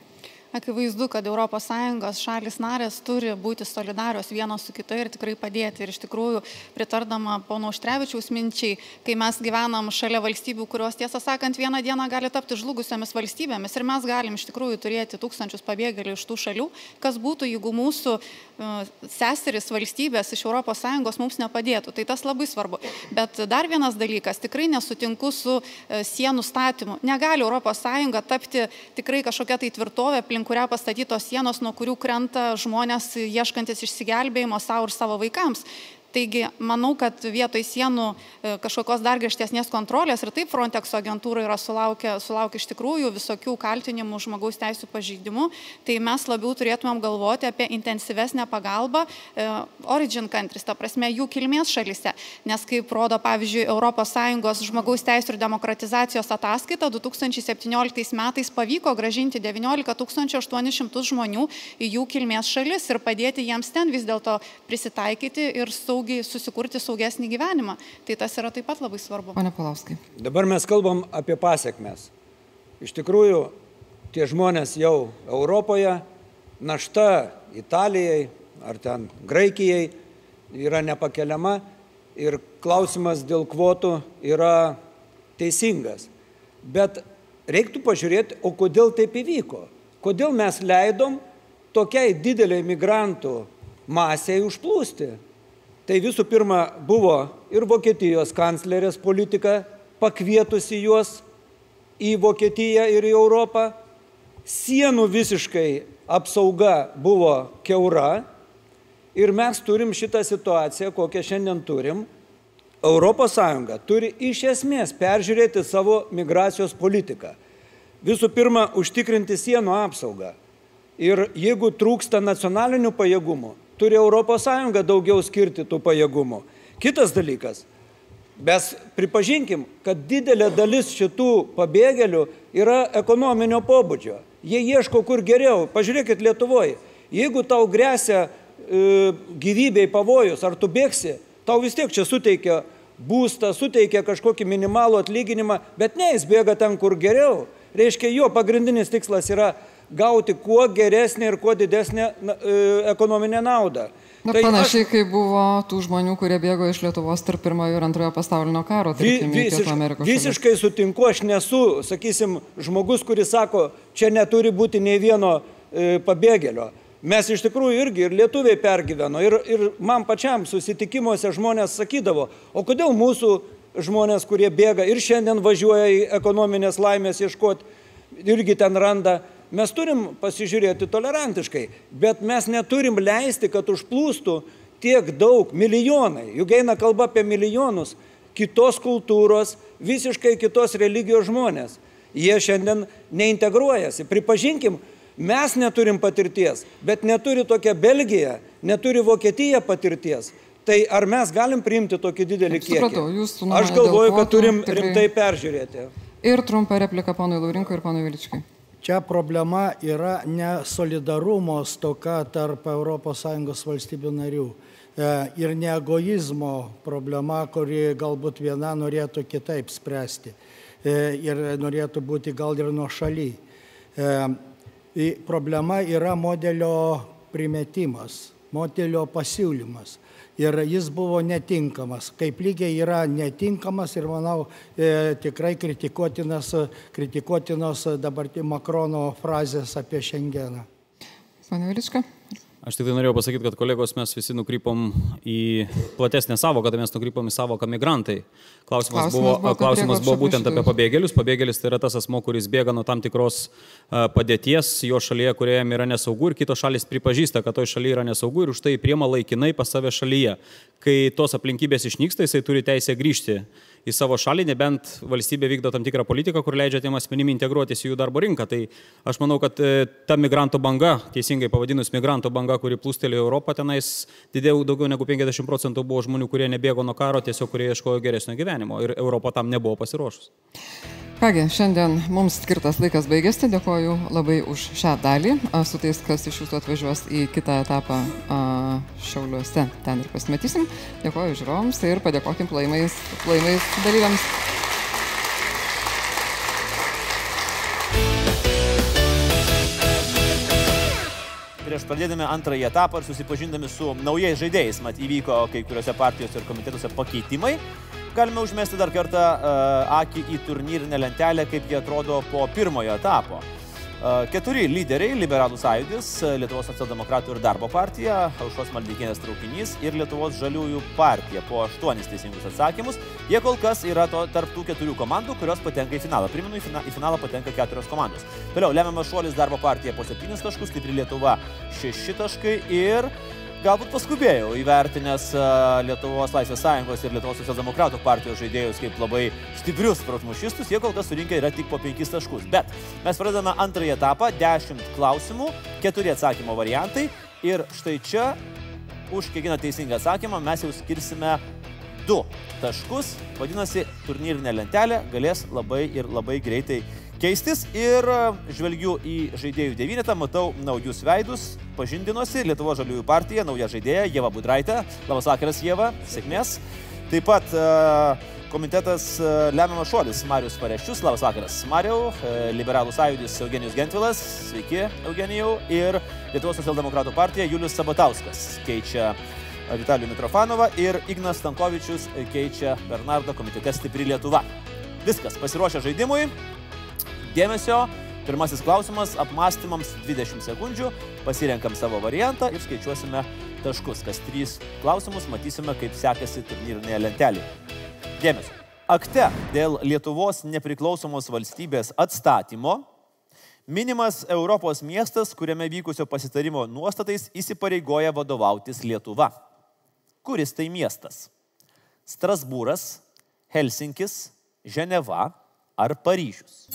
Akivaizdu, kad ES šalis narės turi būti solidarios vienos su kita ir tikrai padėti. Ir iš tikrųjų, pritardama pono Užtrevičiaus minčiai, kai mes gyvenam šalia valstybių, kurios tiesą sakant vieną dieną gali tapti žlugusiomis valstybėmis ir mes galim iš tikrųjų turėti tūkstančius pabėgėlių iš tų šalių, kas būtų, jeigu mūsų uh, seseris valstybės iš ES mums nepadėtų. Tai tas labai svarbu. Bet dar vienas dalykas, tikrai nesutinku su uh, sienų statymu. Negali ES tapti tikrai kažkokia tai tvirtovė aplink kurią pastatytos sienos, nuo kurių krenta žmonės ieškantis išsigelbėjimo savo ir savo vaikams. Taigi, manau, kad vietoj sienų e, kažkokios dar griežtesnės kontrolės ir taip Frontexo agentūra yra sulaukę, sulaukę iš tikrųjų visokių kaltinimų žmogaus teisų pažeidimų, tai mes labiau turėtumėm galvoti apie intensyvesnę pagalbą e, origin countries, ta prasme jų kilmės šalise. Nes kaip rodo, pavyzdžiui, ES žmogaus teisų ir demokratizacijos ataskaita, 2017 metais pavyko gražinti 19 800 žmonių į jų kilmės šalis ir padėti jiems ten vis dėlto prisitaikyti ir saugiai saugiai susikurti saugesnį gyvenimą. Tai tas yra taip pat labai svarbu. Pane Palauskai. Dabar mes kalbam apie pasiekmes. Iš tikrųjų, tie žmonės jau Europoje, našta Italijai ar ten Graikijai yra nepakeliama ir klausimas dėl kvotų yra teisingas. Bet reiktų pažiūrėti, o kodėl taip įvyko. Kodėl mes leidom tokiai dideliai migrantų masiai užplūsti. Tai visų pirma buvo ir Vokietijos kanclerės politika pakvietusi juos į Vokietiją ir į Europą. Sienų visiškai apsauga buvo keura ir mes turim šitą situaciją, kokią šiandien turim. ES turi iš esmės peržiūrėti savo migracijos politiką. Visų pirma, užtikrinti sienų apsaugą. Ir jeigu trūksta nacionalinių pajėgumų, turi ES daugiau skirti tų pajėgumų. Kitas dalykas, mes pripažinkim, kad didelė dalis šitų pabėgėlių yra ekonominio pobūdžio. Jie ieško kur geriau. Pažiūrėkit Lietuvoje, jeigu tau grėsia e, gyvybei pavojus, ar tu bėgsi, tau vis tiek čia suteikia būstą, suteikia kažkokį minimalų atlyginimą, bet ne, jis bėga ten, kur geriau. Reiškia, jo pagrindinis tikslas yra gauti kuo geresnę ir kuo didesnę e, ekonominę naudą. Na, tai panašiai, aš... kaip buvo tų žmonių, kurie bėgo iš Lietuvos tarp pirmojo ir antrojo pasaulinio karo. Tarkim, Vi, visiš, visiškai šalis. sutinku, aš nesu, sakysim, žmogus, kuris sako, čia neturi būti nei vieno e, pabėgėlio. Mes iš tikrųjų irgi ir lietuviai pergyveno. Ir, ir man pačiam susitikimuose žmonės sakydavo, o kodėl mūsų žmonės, kurie bėga ir šiandien važiuoja į ekonominės laimės ieškoti, irgi ten randa Mes turim pasižiūrėti tolerantiškai, bet mes neturim leisti, kad užplūstų tiek daug, milijonai, juk eina kalba apie milijonus, kitos kultūros, visiškai kitos religijos žmonės. Jie šiandien neintegruojasi. Pripažinkim, mes neturim patirties, bet neturi tokia Belgija, neturi Vokietija patirties. Tai ar mes galim priimti tokį didelį kiekį? Supratau, jūs Aš galvoju, kad turim tikrai... rimtai peržiūrėti. Ir trumpa replika ponui Laurinkui ir ponui Viličkai. Čia problema yra ne solidarumo stoka tarp ES valstybių narių e, ir ne egoizmo problema, kuri galbūt viena norėtų kitaip spręsti e, ir norėtų būti gal ir nuo šaly. E, problema yra modelio primetimas, modelio pasiūlymas ir jis buvo netinkamas. Kaip lygiai yra netinkamas ir manau e, tikrai kritikuotinas, kritikuotinos dabartį Makrono frazės apie Šengeną. Pane Vilička. Aš tik tai norėjau pasakyti, kad kolegos mes visi nukrypom į platesnę savoką, tai mes nukrypom į savoką migrantai. Klausimas, klausimas buvo, buvo, klausimas buvo būtent apie pabėgėlius. Pabėgėlis tai yra tas asmo, kuris bėga nuo tam tikros padėties jo šalyje, kurioje jam yra nesaugu ir kitos šalis pripažįsta, kad toje šalyje yra nesaugu ir už tai priema laikinai pas save šalyje. Kai tos aplinkybės išnyksta, jisai turi teisę grįžti į savo šalį, nebent valstybė vykdo tam tikrą politiką, kur leidžia tiem asmenim integruotis į jų darbo rinką. Tai aš manau, kad e, ta migrantų banga, teisingai pavadinus migrantų banga, kuri plūstelėjo Europą, tenais didėjau daugiau negu 50 procentų buvo žmonių, kurie nebėgo nuo karo, tiesiog kurie ieškojo geresnio gyvenimo ir Europa tam nebuvo pasiruošus. Kągi, šiandien mums skirtas laikas baigėsi, dėkoju labai už šią dalį. Su tais, kas iš jūsų atvažiuos į kitą etapą Šiauliuose, ten ir pasimatysim. Dėkoju žiūrovams ir padėkokim plaimais, plaimais dalyviams. Prieš pradėdami antrąjį etapą ir susipažindami su naujais žaidėjais, mat įvyko kai kuriuose partijose ir komitetuose pakeitimai galime užmesti dar kartą uh, akį į turnyrinę lentelę, kaip jie atrodo po pirmojo etapo. Uh, keturi lyderiai - Liberalų sąjūdis, Lietuvos socialdemokratų ir darbo partija, Aušos Maldykinės traukinys ir Lietuvos žaliųjų partija po aštuonis teisingus atsakymus. Jie kol kas yra to, tarp tų keturių komandų, kurios patenka į finalą. Priminu, į, fina, į finalą patenka keturios komandos. Toliau lemiamas šuolis darbo partija po septynis taškus, stipri Lietuva šeši taškai ir galbūt paskubėjau įvertinęs Lietuvos Laisvės Sąjungos ir Lietuvos Socialdemokratų partijos žaidėjus kaip labai stiprius protmušistus, jie kol kas surinkę yra tik po penkis taškus. Bet mes pradedame antrąjį etapą, dešimt klausimų, keturi atsakymo variantai ir štai čia už kiekvieną teisingą atsakymą mes jau skirsime du taškus, vadinasi, turnyrinė lentelė galės labai ir labai greitai keistis ir e, žvelgiu į žaidėjų devynetą, matau naujus veidus, pažindinuosi Lietuvo žaliųjų partija, nauja žaidėja Jeva Budraitė. Labas vakaras, Jeva, sėkmės. Taip pat e, komitetas e, lemiamas šuolis Marius Parešius, labas vakaras. Mariau, Liberalų sąjūdis Eugenijus Gentvilas, sveiki Eugenijau, ir Lietuvos socialdemokratų partija Julius Sabatauskas keičia Vitalijų Mitrofanovą ir Ignas Stankovičius keičia Bernardo komitete Stipri Lietuva. Viskas, pasiruošę žaidimui Dėmesio, pirmasis klausimas, apmąstymams 20 sekundžių, pasirenkam savo variantą ir skaičiuosime taškus. Kas trys klausimus matysime, kaip sekasi turnyrinėje lentelėje. Dėmesio. Akte dėl Lietuvos nepriklausomos valstybės atstatymo minimas Europos miestas, kuriame vykusio pasitarimo nuostatais įsipareigoja vadovautis Lietuva. Kuris tai miestas? Strasbūras, Helsinkis, Ženeva ar Paryžius?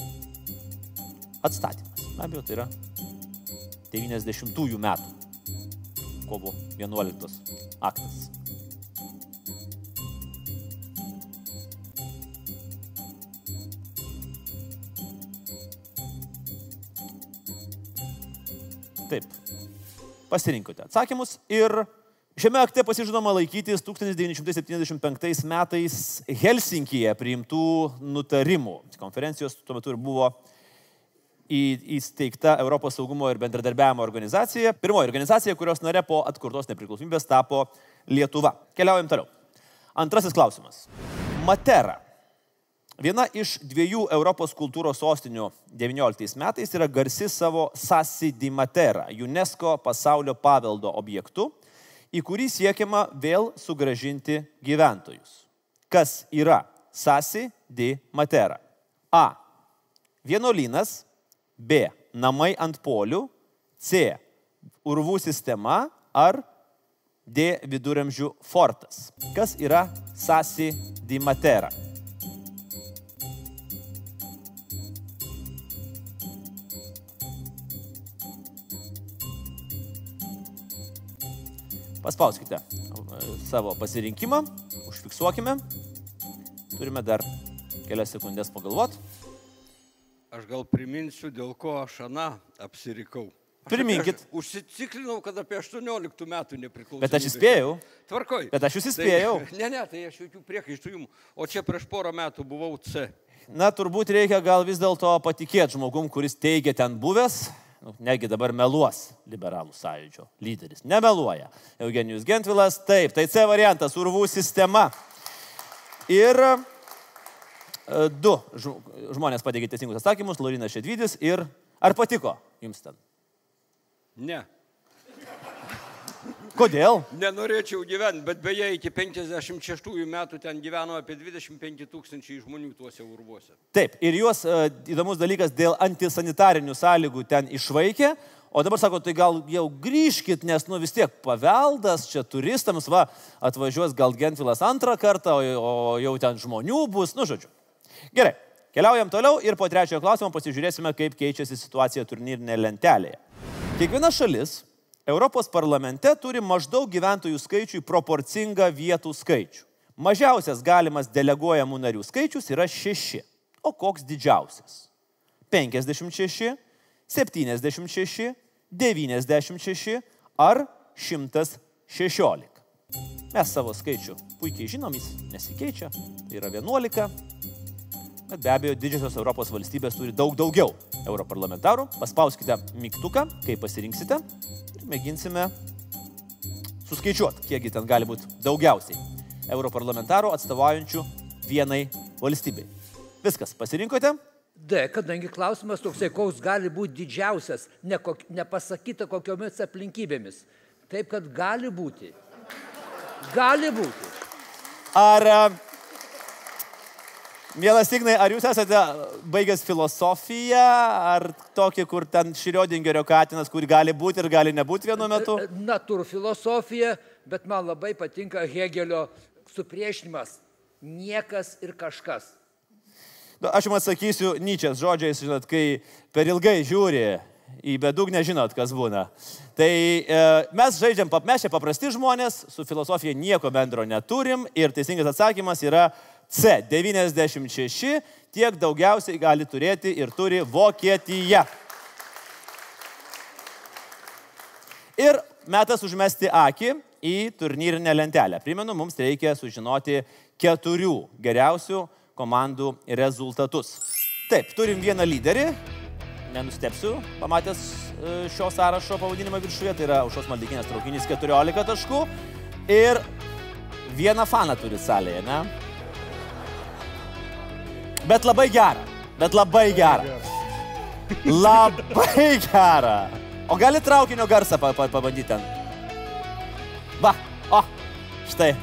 Atstatymas. Be abejo, tai yra 90-ųjų metų kovo 11 aktas. Taip. Pasirinkote atsakymus ir šiame akte pasižadama laikytis 1975 metais Helsinkije priimtų nutarimų. Konferencijos tuo metu ir buvo įsteigta Europos saugumo ir bendradarbiavimo organizacija. Pirmoji organizacija, kurios nare po atkurtos nepriklausomybės tapo Lietuva. Keliaujam toliau. Antrasis klausimas. Matera Viena iš dviejų Europos kultūros sostinių 19 metais yra garsi savo Sasi di Matera, UNESCO pasaulio paveldo objektu, į kurį siekiama vėl sugražinti gyventojus. Kas yra Sasi di Matera? A. Vienuolynas. B. Namai ant polių. C. Urvų sistema. Ar D. Viduramžių fortas. Kas yra Sasi di Matera? Paspauskite savo pasirinkimą, užfiksuokime. Turime dar kelias sekundės pagalvoti. Aš gal priminsiu, dėl ko aš aną apsirikau. Priminkit. Aš užsiciklinau, kad apie 18 metų nepriklausau. Bet aš įspėjau. Tvarkoj. Bet aš jūs įspėjau. Tai, *laughs* ne, ne, tai aš jokių priekaištų jums. O čia prieš porą metų buvau C. Na, turbūt reikia gal vis dėlto patikėti žmogum, kuris teigia ten buvęs, nu, negi dabar meluos liberalų sąjūdžio lyderis. Nemeluoja. Eugenijus Gentvilas, taip, tai C variantas, urvų sistema. Ir e, du žmonės pateikė teisingus atsakymus, Laurinas Šedvidis ir ar patiko jums ten? Ne. Kodėl? Nenorėčiau gyventi, bet beje, iki 56 metų ten gyveno apie 25 tūkstančiai žmonių tuose urvuose. Taip, ir juos uh, įdomus dalykas dėl antisanitarinių sąlygų ten išvaikė, o dabar sako, tai gal jau grįžkit, nes nu vis tiek paveldas čia turistams, va, atvažiuos gal Gentvilas antrą kartą, o, o jau ten žmonių bus, nu žodžiu. Gerai, keliaujam toliau ir po trečiojo klausimo pasižiūrėsime, kaip keičiasi situacija turnyrinėje lentelėje. Kiekviena šalis Europos parlamente turi maždaug gyventojų skaičiui proporcingą vietų skaičių. Mažiausias galimas deleguojamų narių skaičius yra 6. O koks didžiausias? 56, 76, 96 ar 116. Mes savo skaičių puikiai žinom, jis nesikeičia, tai yra 11, bet be abejo didžiosios Europos valstybės turi daug daugiau europarlamentarų. Paspauskite mygtuką, kai pasirinksite ir mėginsime suskaičiuoti, kiekgi ten gali būti daugiausiai europarlamentarų atstovaujančių vienai valstybei. Viskas, pasirinkote? D, kadangi klausimas toksai, koks gali būti didžiausias, ne kok, nepasakyta kokiomis aplinkybėmis. Taip, kad gali būti. Gali būti. Ar Mielas Ignai, ar jūs esate baigęs filosofiją, ar tokį, kur ten Šriodingerio katinas, kur gali būti ir gali nebūti vienu metu? Natūrų filosofija, bet man labai patinka Hegelio supriešinimas. Niekas ir kažkas. Nu, aš jums atsakysiu Nyčias žodžiais, žinot, kai per ilgai žiūri į bedugnę, žinot, kas būna. Tai e, mes žaidžiam, mes čia paprasti žmonės, su filosofija nieko bendro neturim ir teisingas atsakymas yra C. 96 tiek daugiausiai gali turėti ir turi Vokietija. Ir metas užmesti akį į turnyrinę lentelę. Primenu, mums reikia sužinoti keturių geriausių komandų rezultatus. Taip, turim vieną lyderį, nenustepsiu, pamatęs e, šio sąrašo pavadinimą viršuje, tai yra Aušos Maldikinės traukinys 14 taškų ir vieną faną turi salėje, ne? Bet labai gerą. Bet labai gerą. Labai gera. O gali traukinio garsą pa, pa, pabandyti ten? Va, o, štai.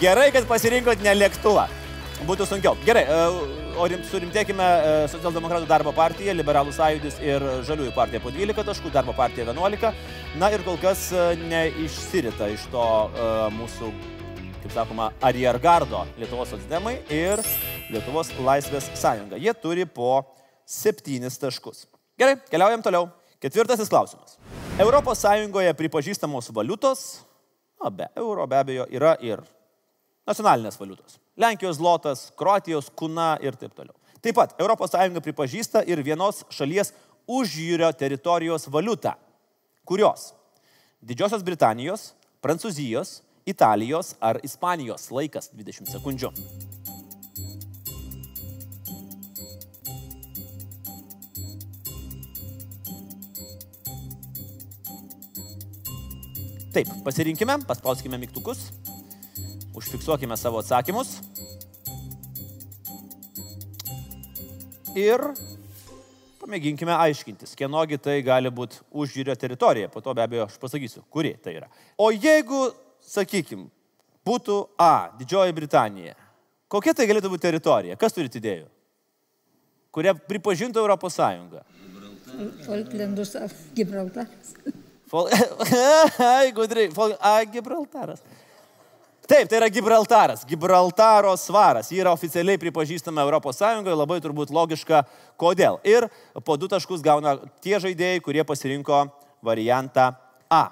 Gerai, kad pasirinkot ne lėktuvą. Būtų sunkiau. Gerai, e, o rim, surimtėkime e, Socialdemokratų darbo partija, Liberalų sąjūdis ir Žaliųjų partija po 12 taškų, darbo partija 11. Na ir kol kas e, neišsirita iš to mūsų, kaip sakoma, ariergardo Lietuvos socdemai ir Lietuvos laisvės sąjunga. Jie turi po 7 taškus. Gerai, keliaujam toliau. Ketvirtasis klausimas. Europos Sąjungoje pripažįstamos valiutos, na, be euro be abejo, yra ir nacionalinės valiutos. Lenkijos zlotas, Kroatijos kuna ir taip toliau. Taip pat ES pripažįsta ir vienos šalies užjūrio teritorijos valiutą, kurios Didžiosios Britanijos, Prancūzijos, Italijos ar Ispanijos laikas 20 sekundžių. Taip, pasirinkime, paspauskime mygtukus, užfiksuokime savo atsakymus. Ir pamėginkime aiškintis, kienogi tai gali būti užžiūrio teritorija. Po to be abejo aš pasakysiu, kuri tai yra. O jeigu, sakykim, būtų A, Didžioji Britanija, kokia tai galėtų būti teritorija? Kas turite idėjų? Kurią pripažintų Europos Sąjunga? Falklandus ar Gibraltaras. Fol... *laughs* Ai, gudriai. Fol... Ai, Gibraltaras. Taip, tai yra Gibraltaras, Gibraltaro svaras. Ji yra oficialiai pripažįstama ES, labai turbūt logiška, kodėl. Ir po du taškus gauna tie žaidėjai, kurie pasirinko variantą A.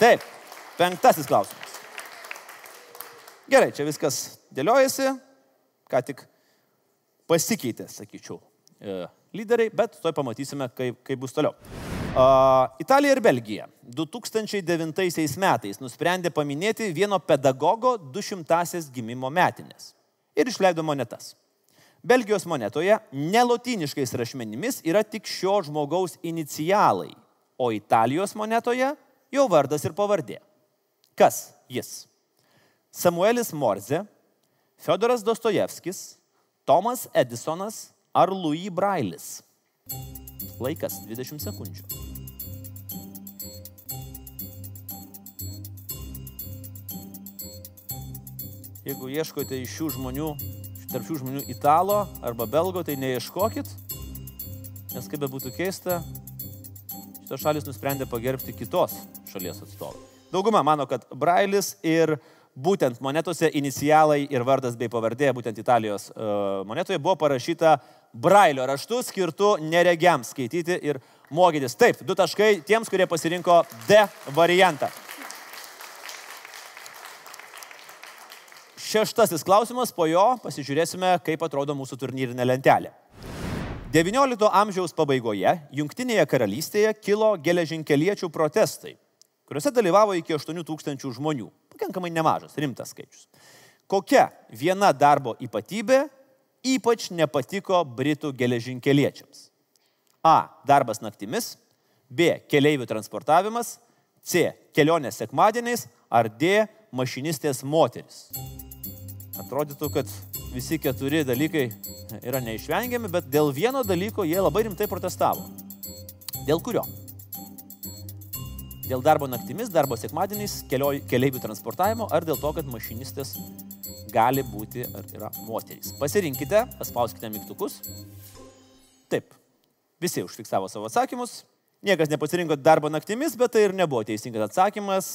Taip, penktasis klausimas. Gerai, čia viskas dėliojasi, ką tik pasikeitė, sakyčiau, e, lyderiai, bet toj pamatysime, kaip, kaip bus toliau. Italija ir Belgija 2009 metais nusprendė paminėti vieno pedagogo 200-asias gimimo metinės ir išleido monetas. Belgijos monetoje nelotyniškais rašmenimis yra tik šio žmogaus inicialai, o Italijos monetoje jo vardas ir pavardė. Kas jis? Samuelis Morze, Fiodoras Dostojevskis, Tomas Edisonas ar Louis Brailis? Laikas 20 sekundžių. Jeigu ieškote iš šių žmonių, tarp šių žmonių italo arba belgo, tai neieškokit, nes kaip be būtų keista, šitos šalis nusprendė pagerbti kitos šalies atstovą. Dauguma mano, kad Brailis ir būtent monetose inicialai ir vardas bei pavardė, būtent Italijos uh, monetoje buvo parašyta brailio raštu skirtu neregiams skaityti ir mokytis. Taip, du taškai tiems, kurie pasirinko D variantą. Šeštasis klausimas, po jo pasižiūrėsime, kaip atrodo mūsų turnyrinė lentelė. XIX amžiaus pabaigoje Junktinėje karalystėje kilo geležinkeliečių protestai, kuriuose dalyvavo iki 8 tūkstančių žmonių. Pakankamai nemažas, rimtas skaičius. Kokia viena darbo ypatybė ypač nepatiko Britų geležinkeliečiams. A. Darbas naktimis. B. Keleivių transportavimas. C. Kelionės sekmadieniais. Ar D. Mašinistės moteris. Atrodytų, kad visi keturi dalykai yra neišvengiami, bet dėl vieno dalyko jie labai rimtai protestavo. Dėl kurio? Dėl darbo naktimis, darbo sekmadieniais, keleivių transportavimo ar dėl to, kad mašinistės gali būti ar yra moterys. Pasirinkite, paspauskite mygtukus. Taip, visi užfiksavo savo atsakymus. Niekas nepasirinko darbo naktimis, bet tai ir nebuvo teisingas atsakymas.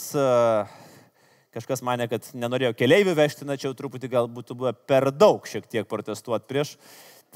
Kažkas mane, kad nenorėjo keliaivių vežti, tačiau truputį gal būtų buvę per daug šiek tiek protestuoti prieš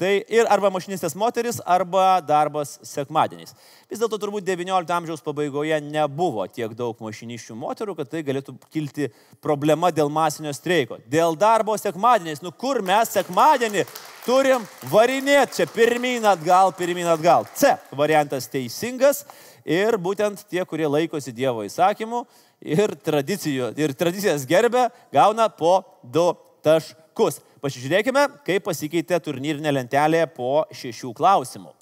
Tai ir arba mašinistės moteris, arba darbas sekmadieniais. Vis dėlto turbūt XIX amžiaus pabaigoje nebuvo tiek daug mašiniščių moterų, kad tai galėtų kilti problema dėl masinio streiko. Dėl darbo sekmadieniais. Nu kur mes sekmadienį turim varinėti čia pirmyn atgal, pirmyn atgal. C variantas teisingas ir būtent tie, kurie laikosi Dievo įsakymų ir, ir tradicijas gerbė, gauna po du taškus. Pasižiūrėkime, kaip pasikeitė turnyrinė lentelė po šešių klausimų.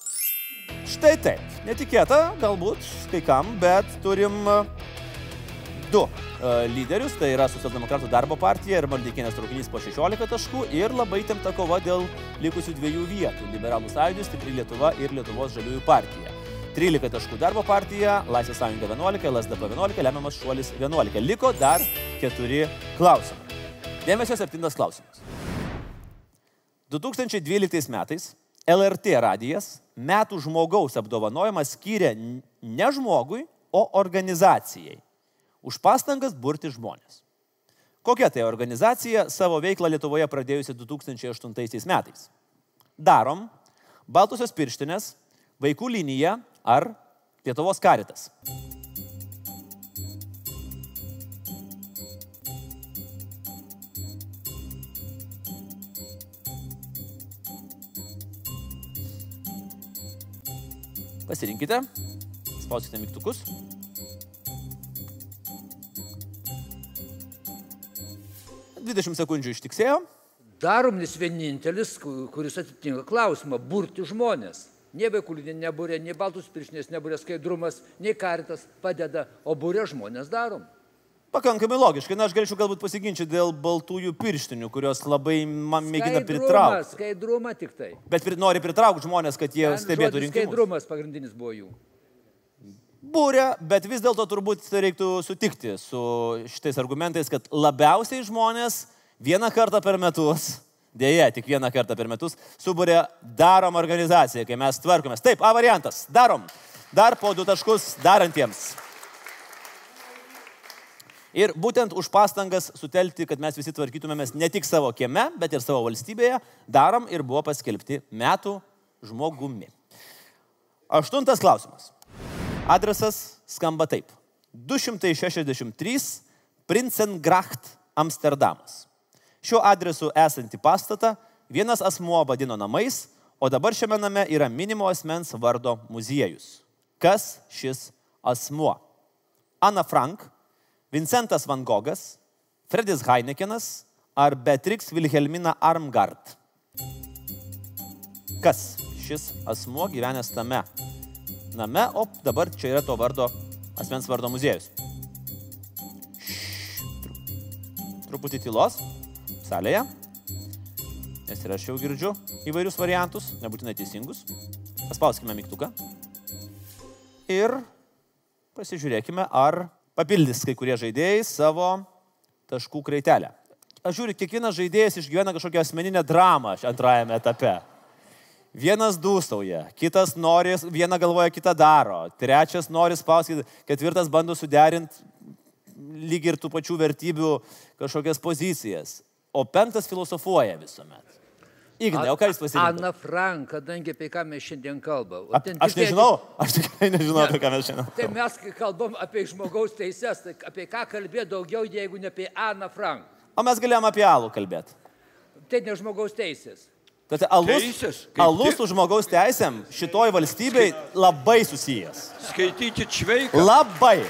Štai taip, netikėta galbūt kai kam, bet turim du uh, lyderius, tai yra Socialdemokratų darbo partija ir Maldeikienės traukinys po 16 taškų ir labai temta kova dėl likusių dviejų vietų - Liberalų sąjūdis, Stipri Lietuva ir Lietuvos žaliųjų partija. 13 taškų darbo partija, Laisvės sąjunga 11, LSDP 11, lemiamas šuolis 11. Liko dar 4 klausimai. Dėmesio septintas klausimas. 2012 metais LRT radijas metų žmogaus apdovanojimą skyrė ne žmogui, o organizacijai už pastangas burti žmonės. Kokia tai organizacija savo veiklą Lietuvoje pradėjusi 2008 metais? Darom Baltusios pirštinės, Vaikų linija ar Lietuvos karitas. Pasirinkite, spauskite mygtukus. Dvidešimt sekundžių ištiksėjo. Daromnis vienintelis, kuris atitinka klausimą - burti žmonės. Nie vaikų nebūrė, nei baltus piršinės nebūrė skaidrumas, nei karitas padeda, o būrė žmonės darom. Pakankamai logiškai, na aš galėčiau galbūt pasiginčyti dėl baltųjų pirštinių, kurios labai man mėgina pritraukti. Skaidrumą tik tai. Bet pri, nori pritraukti žmonės, kad jie Ten stebėtų rinkimus. Skaidrumas pagrindinis buvo jų. Būrė, bet vis dėlto turbūt reiktų sutikti su šitais argumentais, kad labiausiai žmonės vieną kartą per metus, dėje tik vieną kartą per metus, subūrė darom organizaciją, kai mes tvarkomės. Taip, A variantas, darom. Dar po du taškus darantiems. Ir būtent už pastangas sutelkti, kad mes visi tvarkytumėmės ne tik savo kieme, bet ir savo valstybėje, darom ir buvo paskelbti metų žmogumi. Aštuntas klausimas. Adresas skamba taip. 263 Princengracht Amsterdamas. Šiuo adresu esantį pastatą vienas asmuo vadino namais, o dabar šiame name yra minimo asmens vardo muziejus. Kas šis asmuo? Ana Frank, Vincentas Van Gogas, Fredis Heinekenas ar Beatrix Wilhelmina Armgard? Kas šis asmuo gyvenęs tame name, o dabar čia yra to vardo, asmens vardo muziejus. Truputį tylos salėje, nes ir aš jau girdžiu įvairius variantus, nebūtinai teisingus. Paspauskime mygtuką ir pasižiūrėkime, ar papildys kai kurie žaidėjai savo taškų kreitelę. Aš žiūriu, kiekvienas žaidėjas išgyvena kažkokią asmeninę dramą antrajame etape. Vienas dūstauja, kitas nori, vieną galvoja, kitą daro, trečias nori spausti, ketvirtas bando suderinti lyg ir tų pačių vertybių kažkokias pozicijas, o penktas filosofuoja visuomet. Ignai, o ką jūs pasirinkote? Ana Frank, kadangi apie ką mes šiandien kalbame. Aš nežinau, aš tikrai nežinau, apie ką mes šiandien. Tai mes kalbam apie žmogaus teises, tai apie ką kalbėti daugiau, jeigu ne apie Aną Frank. O mes galėjom apie alų kalbėti. Tai ne žmogaus teisės. Tad alus, Teisės, alus su žmogaus teisėm šitoj valstybei labai susijęs. Skaitykit šveiką. Labai.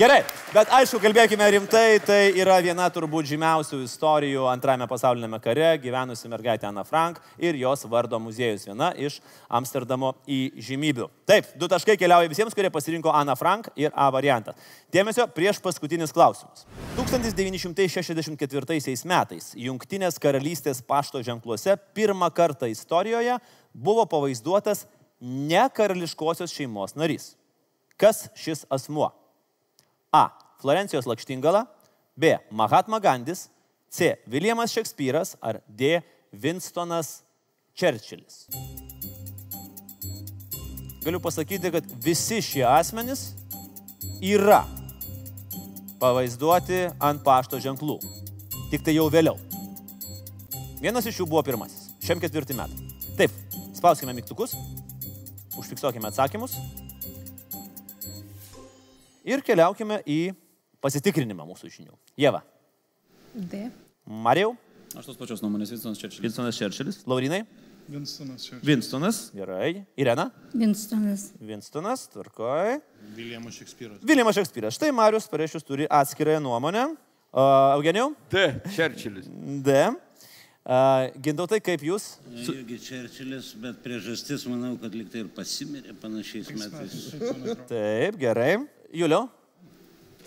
Gerai, bet aišku, kalbėkime rimtai, tai yra viena turbūt žymiausių istorijų antrajame pasaulinėme kare gyvenusi mergaitė Ana Frank ir jos vardo muziejus, viena iš Amsterdamo įžymybių. Taip, du taškai keliauja visiems, kurie pasirinko Ana Frank ir A variantą. Dėmesio prieš paskutinis klausimas. 1964 metais Junktinės karalystės pašto ženkluose pirmą kartą istorijoje buvo pavaizduotas ne karališkosios šeimos narys. Kas šis asmuo? A. Florencijos lakštingala, B. Mahatma Gandis, C. Viljamas Šekspyras ar D. Winstonas Čerčilis. Galiu pasakyti, kad visi šie asmenys yra pavaizduoti ant pašto ženklų. Tik tai jau vėliau. Vienas iš jų buvo pirmasis. Šiam ketvirtį metai. Taip, spauskime mygtukus, užfiksuokime atsakymus ir keliaukime į pasitikrinimą mūsų žinių. Jeva. D. Marijau. Aš tos pačios nuomonės, Vinstonas Čerčilis. Vinstonas Čerčilis. Laurinai. Vinstonas Čerčilis. Vinstonas. Gerai. Irena. Winstonas. Vinstonas. Tvarkoj. Viljamas Šekspyras. Viljamas Šekspyras. Štai Marius Pareišius turi atskirąją nuomonę. Uh, Eugenijau? D. Čerčilis. D. Uh, Gintautai, kaip jūs? Su... Irgi Čerčilis, bet priežastis, manau, kad liktai ir pasimirė panašiais metais. Taip, gerai. Juliau?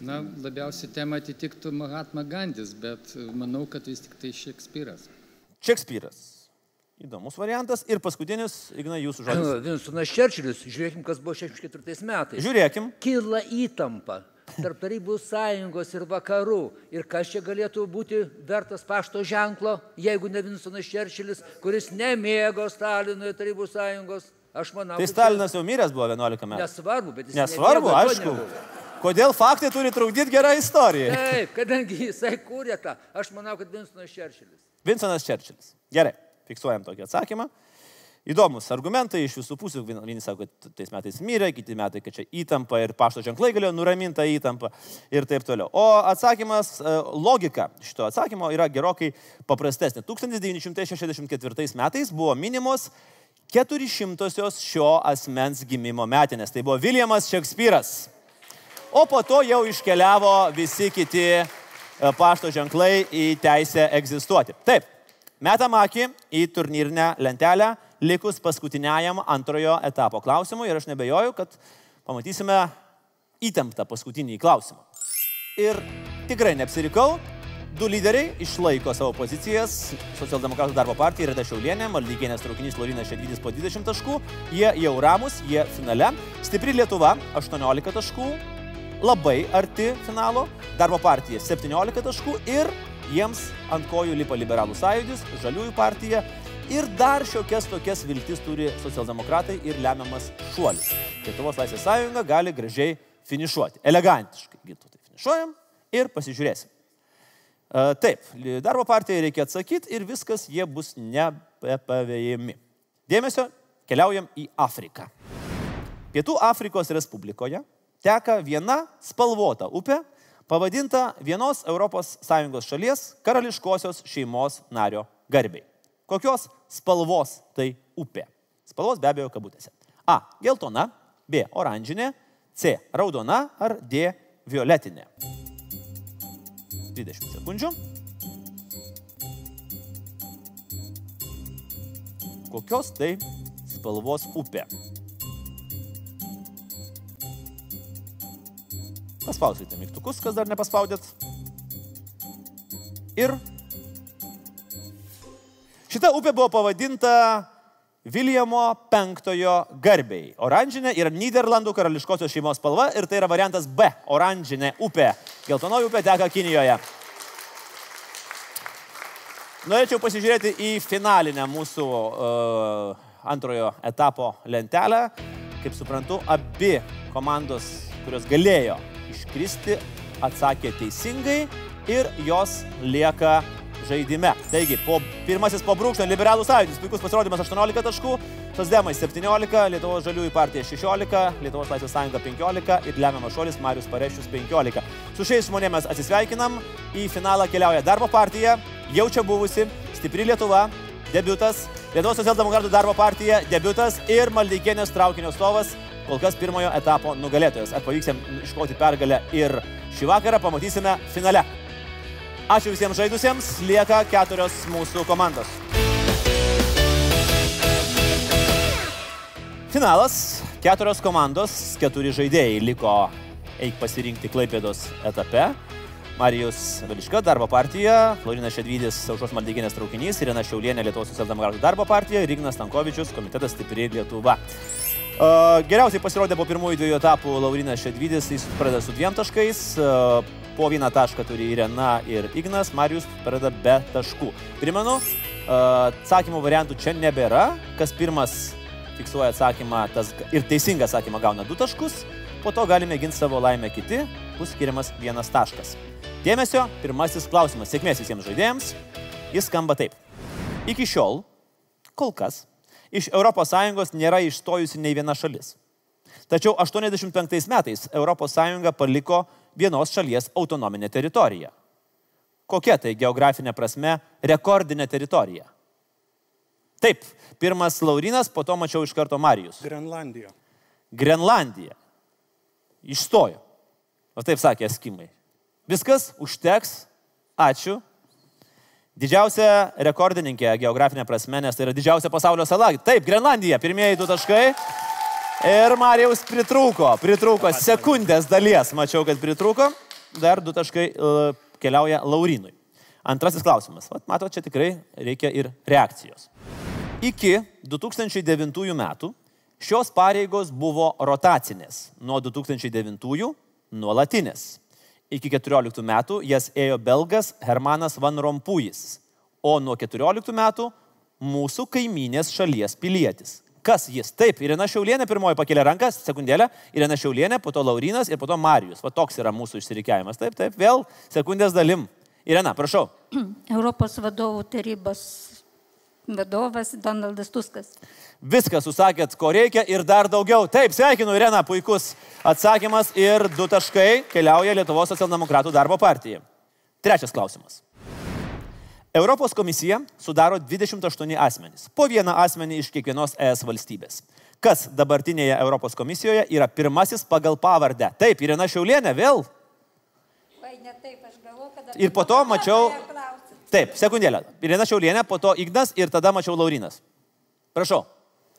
Na, labiausiai tema atitiktų Mahatma Gandis, bet manau, kad vis tik tai Šekspyras. Šekspyras. Įdomus variantas. Ir paskutinis, Ignai, jūsų žodis. *clears throat* Vinstonas Čerčilis, žiūrėkim, kas buvo 64 metais. Žiūrėkim. Kyla įtampa tarp Tarybų sąjungos ir vakarų. Ir kas čia galėtų būti vertas pašto ženklo, jeigu ne Vinstonas Čerčilis, kuris nemėgo Stalino ir Tarybų sąjungos. Aš manau. Tai Stalinas jau miręs buvo 11 metų. Nesvarbu, bet jis Nesvarbu, nemėgo, to aišku. nebuvo. Kodėl faktai turi trukdyti gerą istoriją? Taip, kadangi jisai kūrė tą, aš manau, kad Vinstonas Čerčilis. Vincentas Čerčilis. Gerai, fiksuojam tokį atsakymą. Įdomus argumentai iš visų pusių. Vien- Vieni sako, kad tais metais mirė, kiti metai, kad čia įtampa ir pašto ženklai galėjo nuraminti tą įtampą ir taip toliau. O atsakymas, e, logika šito atsakymo yra gerokai paprastesnė. 1964 metais buvo minimos 400-osios šio asmens gimimo metinės. Tai buvo Viljamas Šekspyras. O po to jau iškeliavo visi kiti e, pašto ženklai į teisę egzistuoti. Taip, metam akį į turnyrinę lentelę, likus paskutiniajam antrojo etapo klausimui ir aš nebejoju, kad pamatysime įtemptą paskutinį klausimą. Ir tikrai neapsirikau, du lyderiai išlaiko savo pozicijas. Socialdemokratų darbo partija yra Šiaulienė, Maldykienės traukinys Lorinas Šedvidis po 20 taškų. Jie jau ramus, jie finale. Stipri Lietuva 18 taškų, labai arti finalo. Darbo partija 17 taškų ir jiems ant kojų lipa liberalų sąjūdis, žaliųjų partija. Ir dar šiokias tokias viltis turi socialdemokratai ir lemiamas šuolis. Lietuvos Laisvės sąjunga gali gražiai finišuoti. Elegantiškai, gintų tai finišuojam ir pasižiūrėsim. E, Taip, darbo partijai reikia atsakyti ir viskas jie bus nebepavėjami. Dėmesio, keliaujam į Afriką. Pietų Afrikos Respublikoje teka viena spalvota upė, pavadinta vienos ES šalies karališkosios šeimos nario garbiai. Kokios spalvos tai upė? Spalvos be abejo kabutėse. A. Geltona, B. Oranžinė, C. Raudona ar D. Violetinė. 20 sekundžių. Kokios tai spalvos upė? Paspauskite mygtukus, kas dar nepaspaudėt. Ir šita upė buvo pavadinta Viljamo V garbiai. Oranžinė yra Niderlandų karališkosios šeimos spalva ir tai yra variantas B. Oranžinė upė. Geltonoji upė teka Kinijoje. Norėčiau pasižiūrėti į finalinę mūsų uh, antrojo etapo lentelę. Kaip suprantu, abi komandos, kurios galėjo iškristi, atsakė teisingai ir jos lieka žaidime. Taigi, po, pirmasis po brūkšnio liberalų sąjūdis, puikus pasirodymas 18 taškų, Sosdemai 17, Lietuvos žaliųjų partija 16, Lietuvos laisvės sąjunga 15 ir lemiamas šuolis Marius Parešius 15. Su šiais žmonėmis atsisveikinam, į finalą keliauja darbo partija, jau čia buvusi, stipri Lietuva, debutas, Lietuvos socialdemokratų darbo partija, debutas ir Maldeikienės traukinio stovas, kol kas pirmojo etapo nugalėtojas. Ar pavyks jam iškoti pergalę ir šį vakarą pamatysime finale. Ačiū visiems žaidusiems, lieka keturios mūsų komandos. Finalas. Keturios komandos, keturi žaidėjai liko eik pasirinkti Klaipėdos etape. Marijus Veliška, darbo partija, Laurinas Šedvydis, Saušos Maldyginės traukinys, Irina Šiaulienė, Lietuvos socialdemokratų darbo partija, ir Ignas Stankovičius, komitetas Stipri Lietuva. Uh, geriausiai pasirodė po pirmųjų dviejų etapų Laurinas Šedvydis, jis pradeda su dviem taškais, uh, po vieną tašką turi Irena ir Ignas, Marijus pradeda be taškų. Primenu, uh, atsakymų variantų čia nebėra, kas pirmas fiksuoja atsakymą tas, ir teisingą atsakymą gauna du taškus, po to galime ginti savo laimę kiti, bus skiriamas vienas taškas. Dėmesio, pirmasis klausimas, sėkmės visiems žaidėjams, jis skamba taip. Iki šiol, kol kas, iš ES nėra išstojusi nei viena šalis. Tačiau 85 metais ES paliko vienos šalies autonominę teritoriją. Kokia tai geografinė prasme rekordinė teritorija? Taip, pirmas Laurinas, po to mačiau iš karto Marijus. Grenlandija. Grenlandija. Išstojo. O taip sakė Eskimai. Viskas, užteks. Ačiū. Didžiausia rekordininkė geografinė prasme, nes tai yra didžiausia pasaulio sala. Taip, Grenlandija, pirmieji du taškai. Ir Marijaus pritrūko, pritrūko sekundės dalies, mačiau, kad pritrūko. dar du taškai e, keliauja Laurinui. Antrasis klausimas. Vat, matot, čia tikrai reikia ir reakcijos. Iki 2009 metų šios pareigos buvo rotacinės, nuo 2009 nuolatinės. Iki 14 metų jas ėjo belgas Hermanas Van Rompujis, o nuo 14 metų mūsų kaiminės šalies pilietis. Kas jis? Taip, Irena Šiaulienė pirmoji pakėlė ranką, sekundėlę, Irena Šiaulienė, po to Laurinas ir po to Marijus. Va toks yra mūsų išsirikiavimas. Taip, taip, vėl sekundės dalim. Irena, prašau. *clears throat* Europos vadovų tarybos vadovas Donaldas Tuskas. Viską susakėt, ko reikia ir dar daugiau. Taip, sveikinu, Irena, puikus atsakymas ir du taškai keliauja Lietuvos socialdemokratų darbo partijai. Trečias klausimas. Europos komisija sudaro 28 asmenys, po vieną asmenį iš kiekvienos ES valstybės. Kas dabartinėje Europos komisijoje yra pirmasis pagal pavardę? Taip, Irena Šiaulienė vėl. Vai, ne taip, aš galvoju, kad... Ir po to mačiau. Taip, sekundėlę. Irena Šiaulienė, po to Ignas ir tada mačiau Laurinas. Prašau.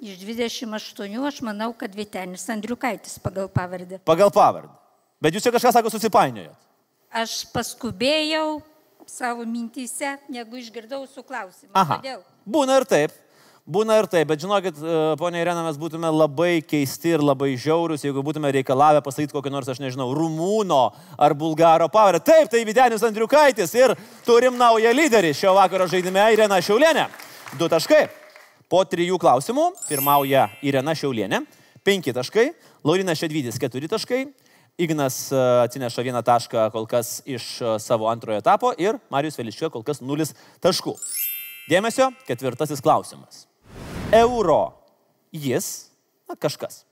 Iš 28 aš manau, kad Vitenis Andriukaitis pagal pavardę. Pagal pavardę. Bet jūs čia kažką sako susipainiojot. Aš paskubėjau savo mintyse, negu išgirdau su klausimu. Aha. Kodėl? Būna ir taip. Būna ir taip, bet žinokit, e, ponia Irena, mes būtume labai keisti ir labai žiaurus, jeigu būtume reikalavę pasakyti kokį nors, aš nežinau, rumūno ar bulgaro pavardę. Taip, tai Videnis Andriukaitis ir turim naują lyderį šio vakaro žaidime Irena Šiaulienė. Du taškai. Po trijų klausimų pirmauja Irena Šiaulienė, penki taškai, Laurinas Šedvydis keturi taškai, Ignas e, atsineša vieną tašką kol kas iš e, savo antrojo etapo ir Marijus Veliščio kol kas nulis taškų. Dėmesio, ketvirtasis klausimas. Euro jis, na kažkas,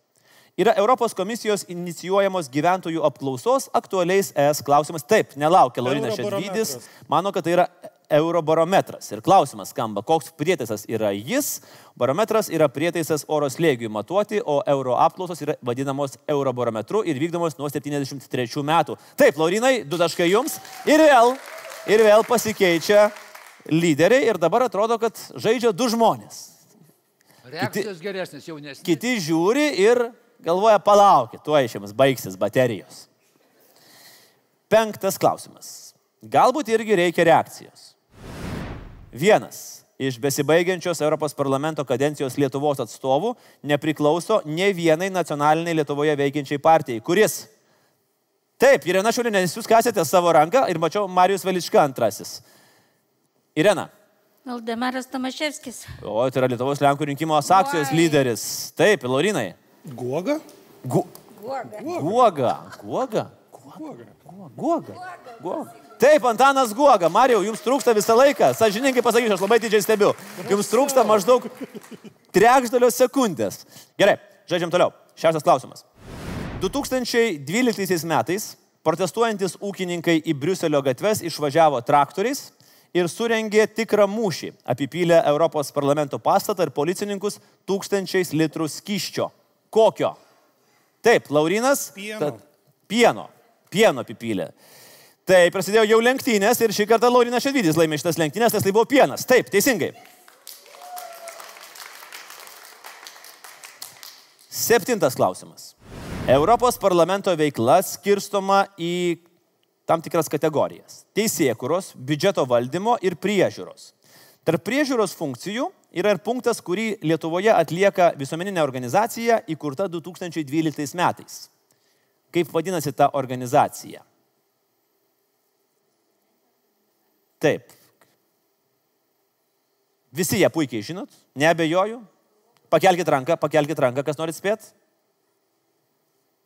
yra Europos komisijos inicijuojamos gyventojų apklausos aktualiais ES klausimas. Taip, nelaukia Laurinas Šedvydis, mano, kad tai yra Eurobarometras. Ir klausimas skamba, koks prietaisas yra jis. Barometras yra prietaisas oro slėgiui matuoti, o euro apklausos yra vadinamos Eurobarometru ir vykdomos nuo 73 metų. Taip, Laurinai, du taškai jums. Ir vėl, ir vėl pasikeičia lyderiai ir dabar atrodo, kad žaidžia du žmonės. Reakcijos geresnės, jaunesnės. Kiti žiūri ir galvoja, palaukit, tuo išėms baigsis baterijos. Penktas klausimas. Galbūt irgi reikia reakcijos. Vienas iš besibaigiančios Europos parlamento kadencijos Lietuvos atstovų nepriklauso ne vienai nacionaliniai Lietuvoje veikiančiai partijai, kuris. Taip, Irena Šiulinė, jūs kasėte savo ranką ir mačiau Marijus Velička antrasis. Irena. Valdemaras Tomaševskis. O, tai yra Lietuvos Lenkų rinkimo asakcijos lyderis. Taip, Laurinai. Guoga? Gu... Guoga. Guoga. Guoga. Guoga. Guoga. Guoga. Taip, Antanas Guoga. Marijau, jums trūksta visą laiką. Sažininkai pasakysiu, aš labai didžiai stebiu. Jums trūksta maždaug trečdalio sekundės. Gerai, žaidžiam toliau. Šeštas klausimas. 2012 metais protestuojantis ūkininkai į Briuselio gatves išvažiavo traktoriais ir surengė tikrą mūšį. Apipylė Europos parlamento pastatą ir policininkus tūkstančiais litrų skyščio. Kokio? Taip, Laurinas. Pieno. Tad, pieno. Pieno apipylė. Tai prasidėjo jau lenktynės ir šį kartą Laurinas Šedvidis laimė šitas lenktynės, nes tai buvo pienas. Taip, teisingai. Septintas klausimas. Europos parlamento veikla skirstoma į tam tikras kategorijas - teisėkuros, biudžeto valdymo ir priežiūros. Tarp priežiūros funkcijų yra ir punktas, kurį Lietuvoje atlieka visuomeninė organizacija įkurta 2012 metais. Kaip vadinasi ta organizacija? Taip. Visi ją puikiai žinot, neabejoju. Pakelkite ranką, pakelkite ranką, kas norit spėt.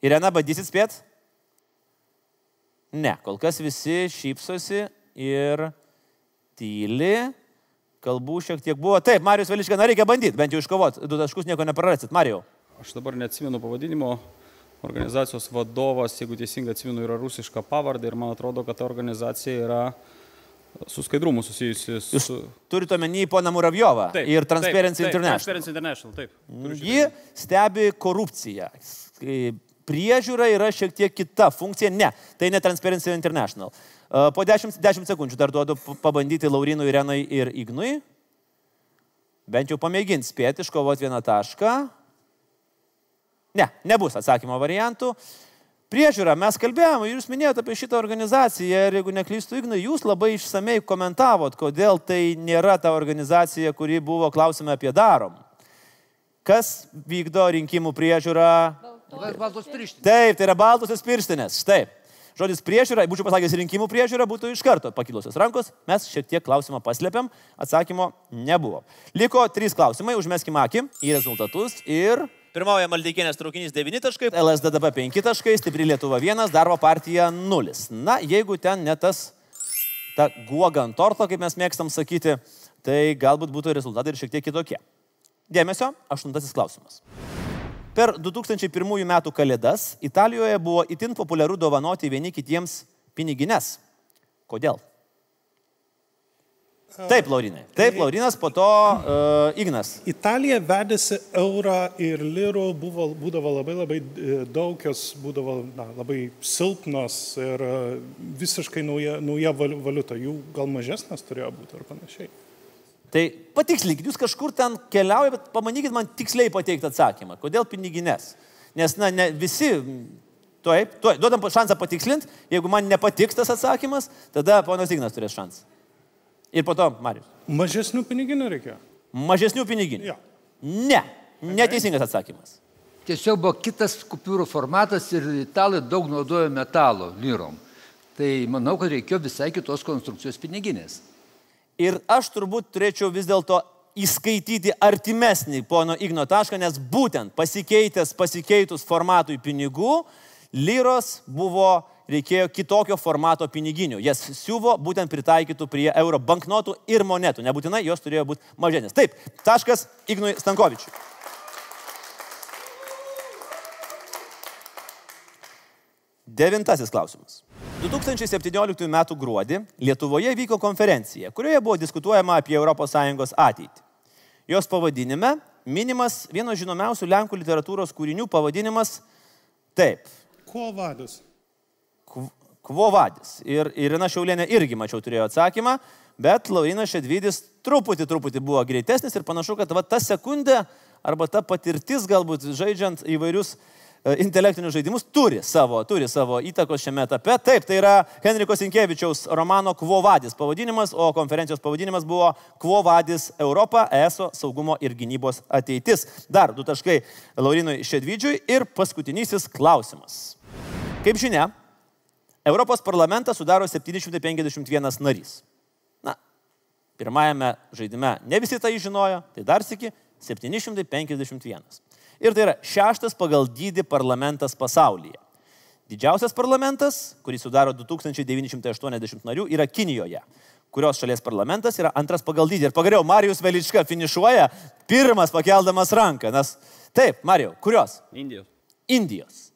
Irena, bandysit spėt? Ne, kol kas visi šypsosi ir tyli. Kalbų šiek tiek buvo. Taip, Marijus Veliška, na reikia bandyti, bent jau iškovot. Du taškus nieko neprarasit. Marijau. Aš dabar neatsimenu pavadinimo. Organizacijos vadovas, jeigu teisingai atsimenu, yra rusiška pavardė ir man atrodo, kad ta organizacija yra su skaidrumu susijusi su... Jūs turite omeny poną Muravjovą Taip, ir Transparency taip, taip, International. Transparency International, taip. Ji stebi korupciją. Priežiūra yra šiek tiek kita funkcija. Ne, tai ne Transparency International. E, Po 10, 10 sekundžių dar duodu pabandyti Laurinui, Irenai ir Ignui. Bent jau pamėginti spėti iškovoti vieną tašką. Ne, nebus atsakymo variantų. Priežiūra, mes kalbėjome, jūs minėjote apie šitą organizaciją ir jeigu neklystu, Ignai, jūs labai išsamei komentavot, kodėl tai nėra ta organizacija, kuri buvo klausime apie darom. Kas vykdo rinkimų priežiūrą? Baltos pirštinės. Taip, tai yra baltosios pirštinės. Taip. Žodis priežiūra, būčiau pasakęs rinkimų priežiūra, būtų iš karto pakilusios rankos. Mes šiek tiek klausimą paslėpiam, atsakymo nebuvo. Liko trys klausimai, užmeskime akį į rezultatus ir Pirmauja Maldeikienės traukinys 9 taškai, LSDDB 5 taškai, Stipri Lietuva 1, Darbo partija 0. Na, jeigu ten ne tas, ta guoga ant torto, kaip mes mėgstam sakyti, tai galbūt būtų rezultatai ir šiek tiek kitokie. Dėmesio, aštuntasis klausimas. Per 2001 metų kalėdas Italijoje buvo itin populiaru dovanoti vieni kitiems pinigines. Kodėl? Taip, Laurinai. Taip, Laurinas, po to uh, Ignas. Italija vedėsi eurą ir lirų buvo, būdavo labai labai e, daug, jos būdavo na, labai silpnos ir e, visiškai nauja, nauja val- valiuta. Jų gal mažesnės turėjo būti ar panašiai. Tai patikslinkit, jūs kažkur ten keliaujate, bet pamanykit man tiksliai pateikti atsakymą. Kodėl pinigines? Nes, na, ne visi, taip, tuoj, duodam šansą patikslinti, jeigu man nepatiks tas atsakymas, tada ponas Ignas turės šansą. Ir po to Marius. Mažesnių piniginių reikėjo. Mažesnių piniginių. Jo. Ne, neteisingas atsakymas. Tiesiog buvo kitas kupiūrų formatas ir italai daug naudojo metalo lyrom. Tai manau, kad reikėjo visai kitos konstrukcijos piniginės. Ir aš turbūt turėčiau vis dėlto įskaityti artimesnį pono Igno tašką, nes būtent pasikeitęs, pasikeitus formatui pinigų, lyros buvo, reikėjo kitokio formato piniginių. Jas siuvo būtent pritaikytų prie euro banknotų ir monetų. Nebūtinai jos turėjo būti mažesnės. Taip, taškas Ignui Stankovičiui. Devintasis klausimas. 2017 m. gruodį Lietuvoje vyko konferencija, kurioje buvo diskutuojama apie ES ateitį. Jos pavadinime minimas vieno žinomiausių Lenkų literatūros kūrinių pavadinimas taip Kuo vadus? Kvovadis. Ir Irina Šiaulienė irgi, mačiau, turėjo atsakymą, bet Laurinas Šedvidis truputį, truputį buvo greitesnis ir panašu, kad va, ta sekundė arba ta patirtis galbūt žaidžiant įvairius e, intelektinius žaidimus turi savo, turi savo įtakos šiame etape. Taip, tai yra Henriko Sinkievičiaus romano Kvovadis pavadinimas, o konferencijos pavadinimas buvo Kvovadis Europa, ESO saugumo ir gynybos ateitis. Dar du taškai Laurinui Šedvidžiui ir paskutinysis klausimas. Kaip žinia, Europos parlamentą sudaro 751 narys. Na, pirmajame žaidime ne visi tai žinojo, tai dar sėki 751. Ir tai yra šeštas pagal dydį parlamentas pasaulyje. Didžiausias parlamentas, kurį sudaro 2980 narių, yra Kinijoje, kurios šalies parlamentas yra antras pagal dydį. Ir pagaliau Marijus Velička finišuoja pirmas pakeldamas ranką. Nes taip, Marijau, kurios? Indijos. Indijos.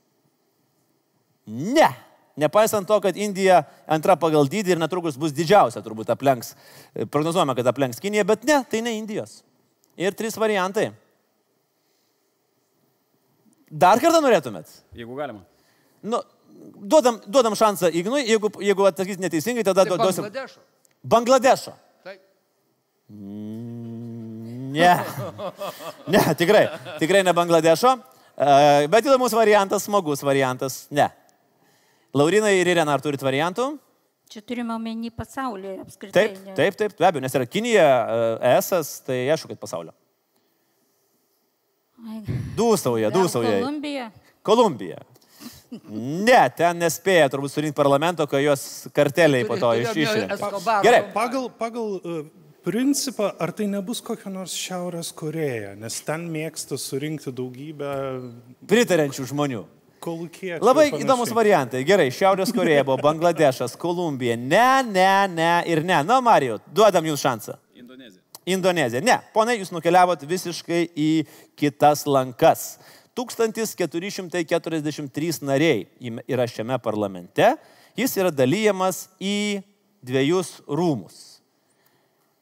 Ne. Nepaisant to, kad Indija antra pagal dydį ir netrukus bus didžiausia, turbūt aplenks, prognozuojama, kad aplenks Kiniją, bet ne, tai ne Indijos. Ir trys variantai. Dar kartą norėtumėt? Jeigu galima. Nu, duodam, duodam šansą Ignui, jeigu, jeigu atsakys neteisingai, tada Tai duosim. Bangladešo. Bangladešo. Taip. Ne. *laughs* Ne, tikrai. Tikrai ne Bangladešo. E, Bet įdomus variantas, smagus variantas. Ne. Laurinai ir Irena, ar turit variantų? Čia turime omeny pasaulyje apskritai. Taip, taip, taip, be abejo, nes yra Kinija, e, ES, tai aišku, kad pasaulio. Dūsauja, dūsauja. Kolumbija. Kolumbija. Ne, ten nespėja turbūt surinkti parlamento, kai jos karteliai po to Turėjom iš- išrinkti. Escobar. Gerai. Pagal, pagal uh, principą, ar tai nebus kokia nors Šiaurės Koreja, nes ten mėgsta surinkti daugybę Pritariančių žmonių. kolūkiečių. Labai panašiai. įdomus variantai. Gerai, Šiaurės Koreja buvo, Bangladešas, Kolumbija. Ne, ne, ne ir ne. Na, Marijau, duodam jums šansą. Indonezija. Indonezija. Ne, ponai, jūs nukeliavot visiškai į kitas lankas. 1443 nariai yra šiame parlamente. Jis yra dalyjamas į dviejus rūmus.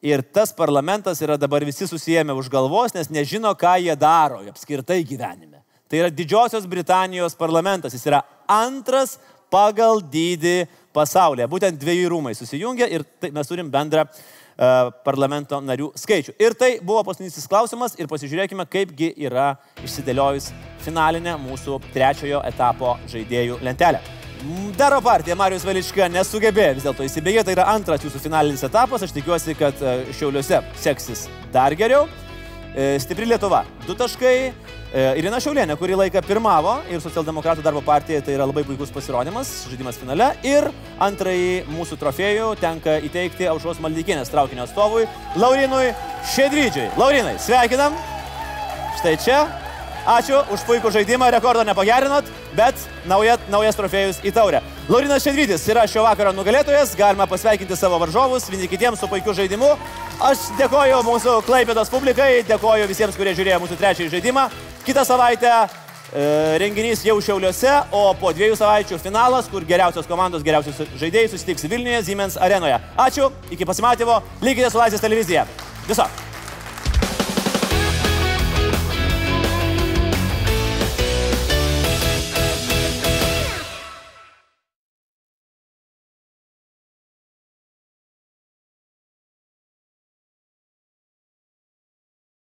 Ir tas parlamentas yra dabar visi susijęme už galvos, nes nežino, ką jie daro apskritai gyvenime. Tai yra Didžiosios Britanijos parlamentas. Jis yra antras pagal dydį pasaulyje. Būtent dviejų rūmai susijungia ir tai mes turim bendrą uh, parlamento narių skaičių. Ir tai buvo paskutinis klausimas ir pasižiūrėkime, kaipgi yra išsidėliojus finalinė mūsų trečiojo etapo žaidėjų lentelė. Daro partija Marijos Velička nesugebėjo vis dėlto įsibėgėti, tai yra antras jūsų finalinis etapas, aš tikiuosi, kad e, Šiauliuose seksis dar geriau. E, stipri Lietuva, du taškai. E, Irina Šiaulienė, kurį laiką pirmavo ir Socialdemokratų darbo partija, tai yra labai puikus pasirodymas, žaidimas finale. Ir antrąjį mūsų trofėjų tenka įteikti Aušos Maldykinės traukinio atstovui Laurinui Šedrydžiui. Laurinai, sveikinam. Štai čia Ačiū už puikų žaidimą, rekordo nepagerinot, bet nauja, naujas trofėjus į taurę. Laurinas Šedrydis yra šio vakaro nugalėtojas, galima pasveikinti savo varžovus, vieni kitiems su puikiu žaidimu. Aš dėkoju mūsų Klaipėdos publikai, dėkoju visiems, kurie žiūrėjo mūsų trečiąjį žaidimą. Kitą savaitę e, renginys jau Šiauliuose, o po dviejų savaičių finalas, kur geriausios komandos, geriausios žaidėjai susitiks Vilniuje, Siemens arenoje. Ačiū, iki pasimatymo, likite su Laisvės televizija. Viso.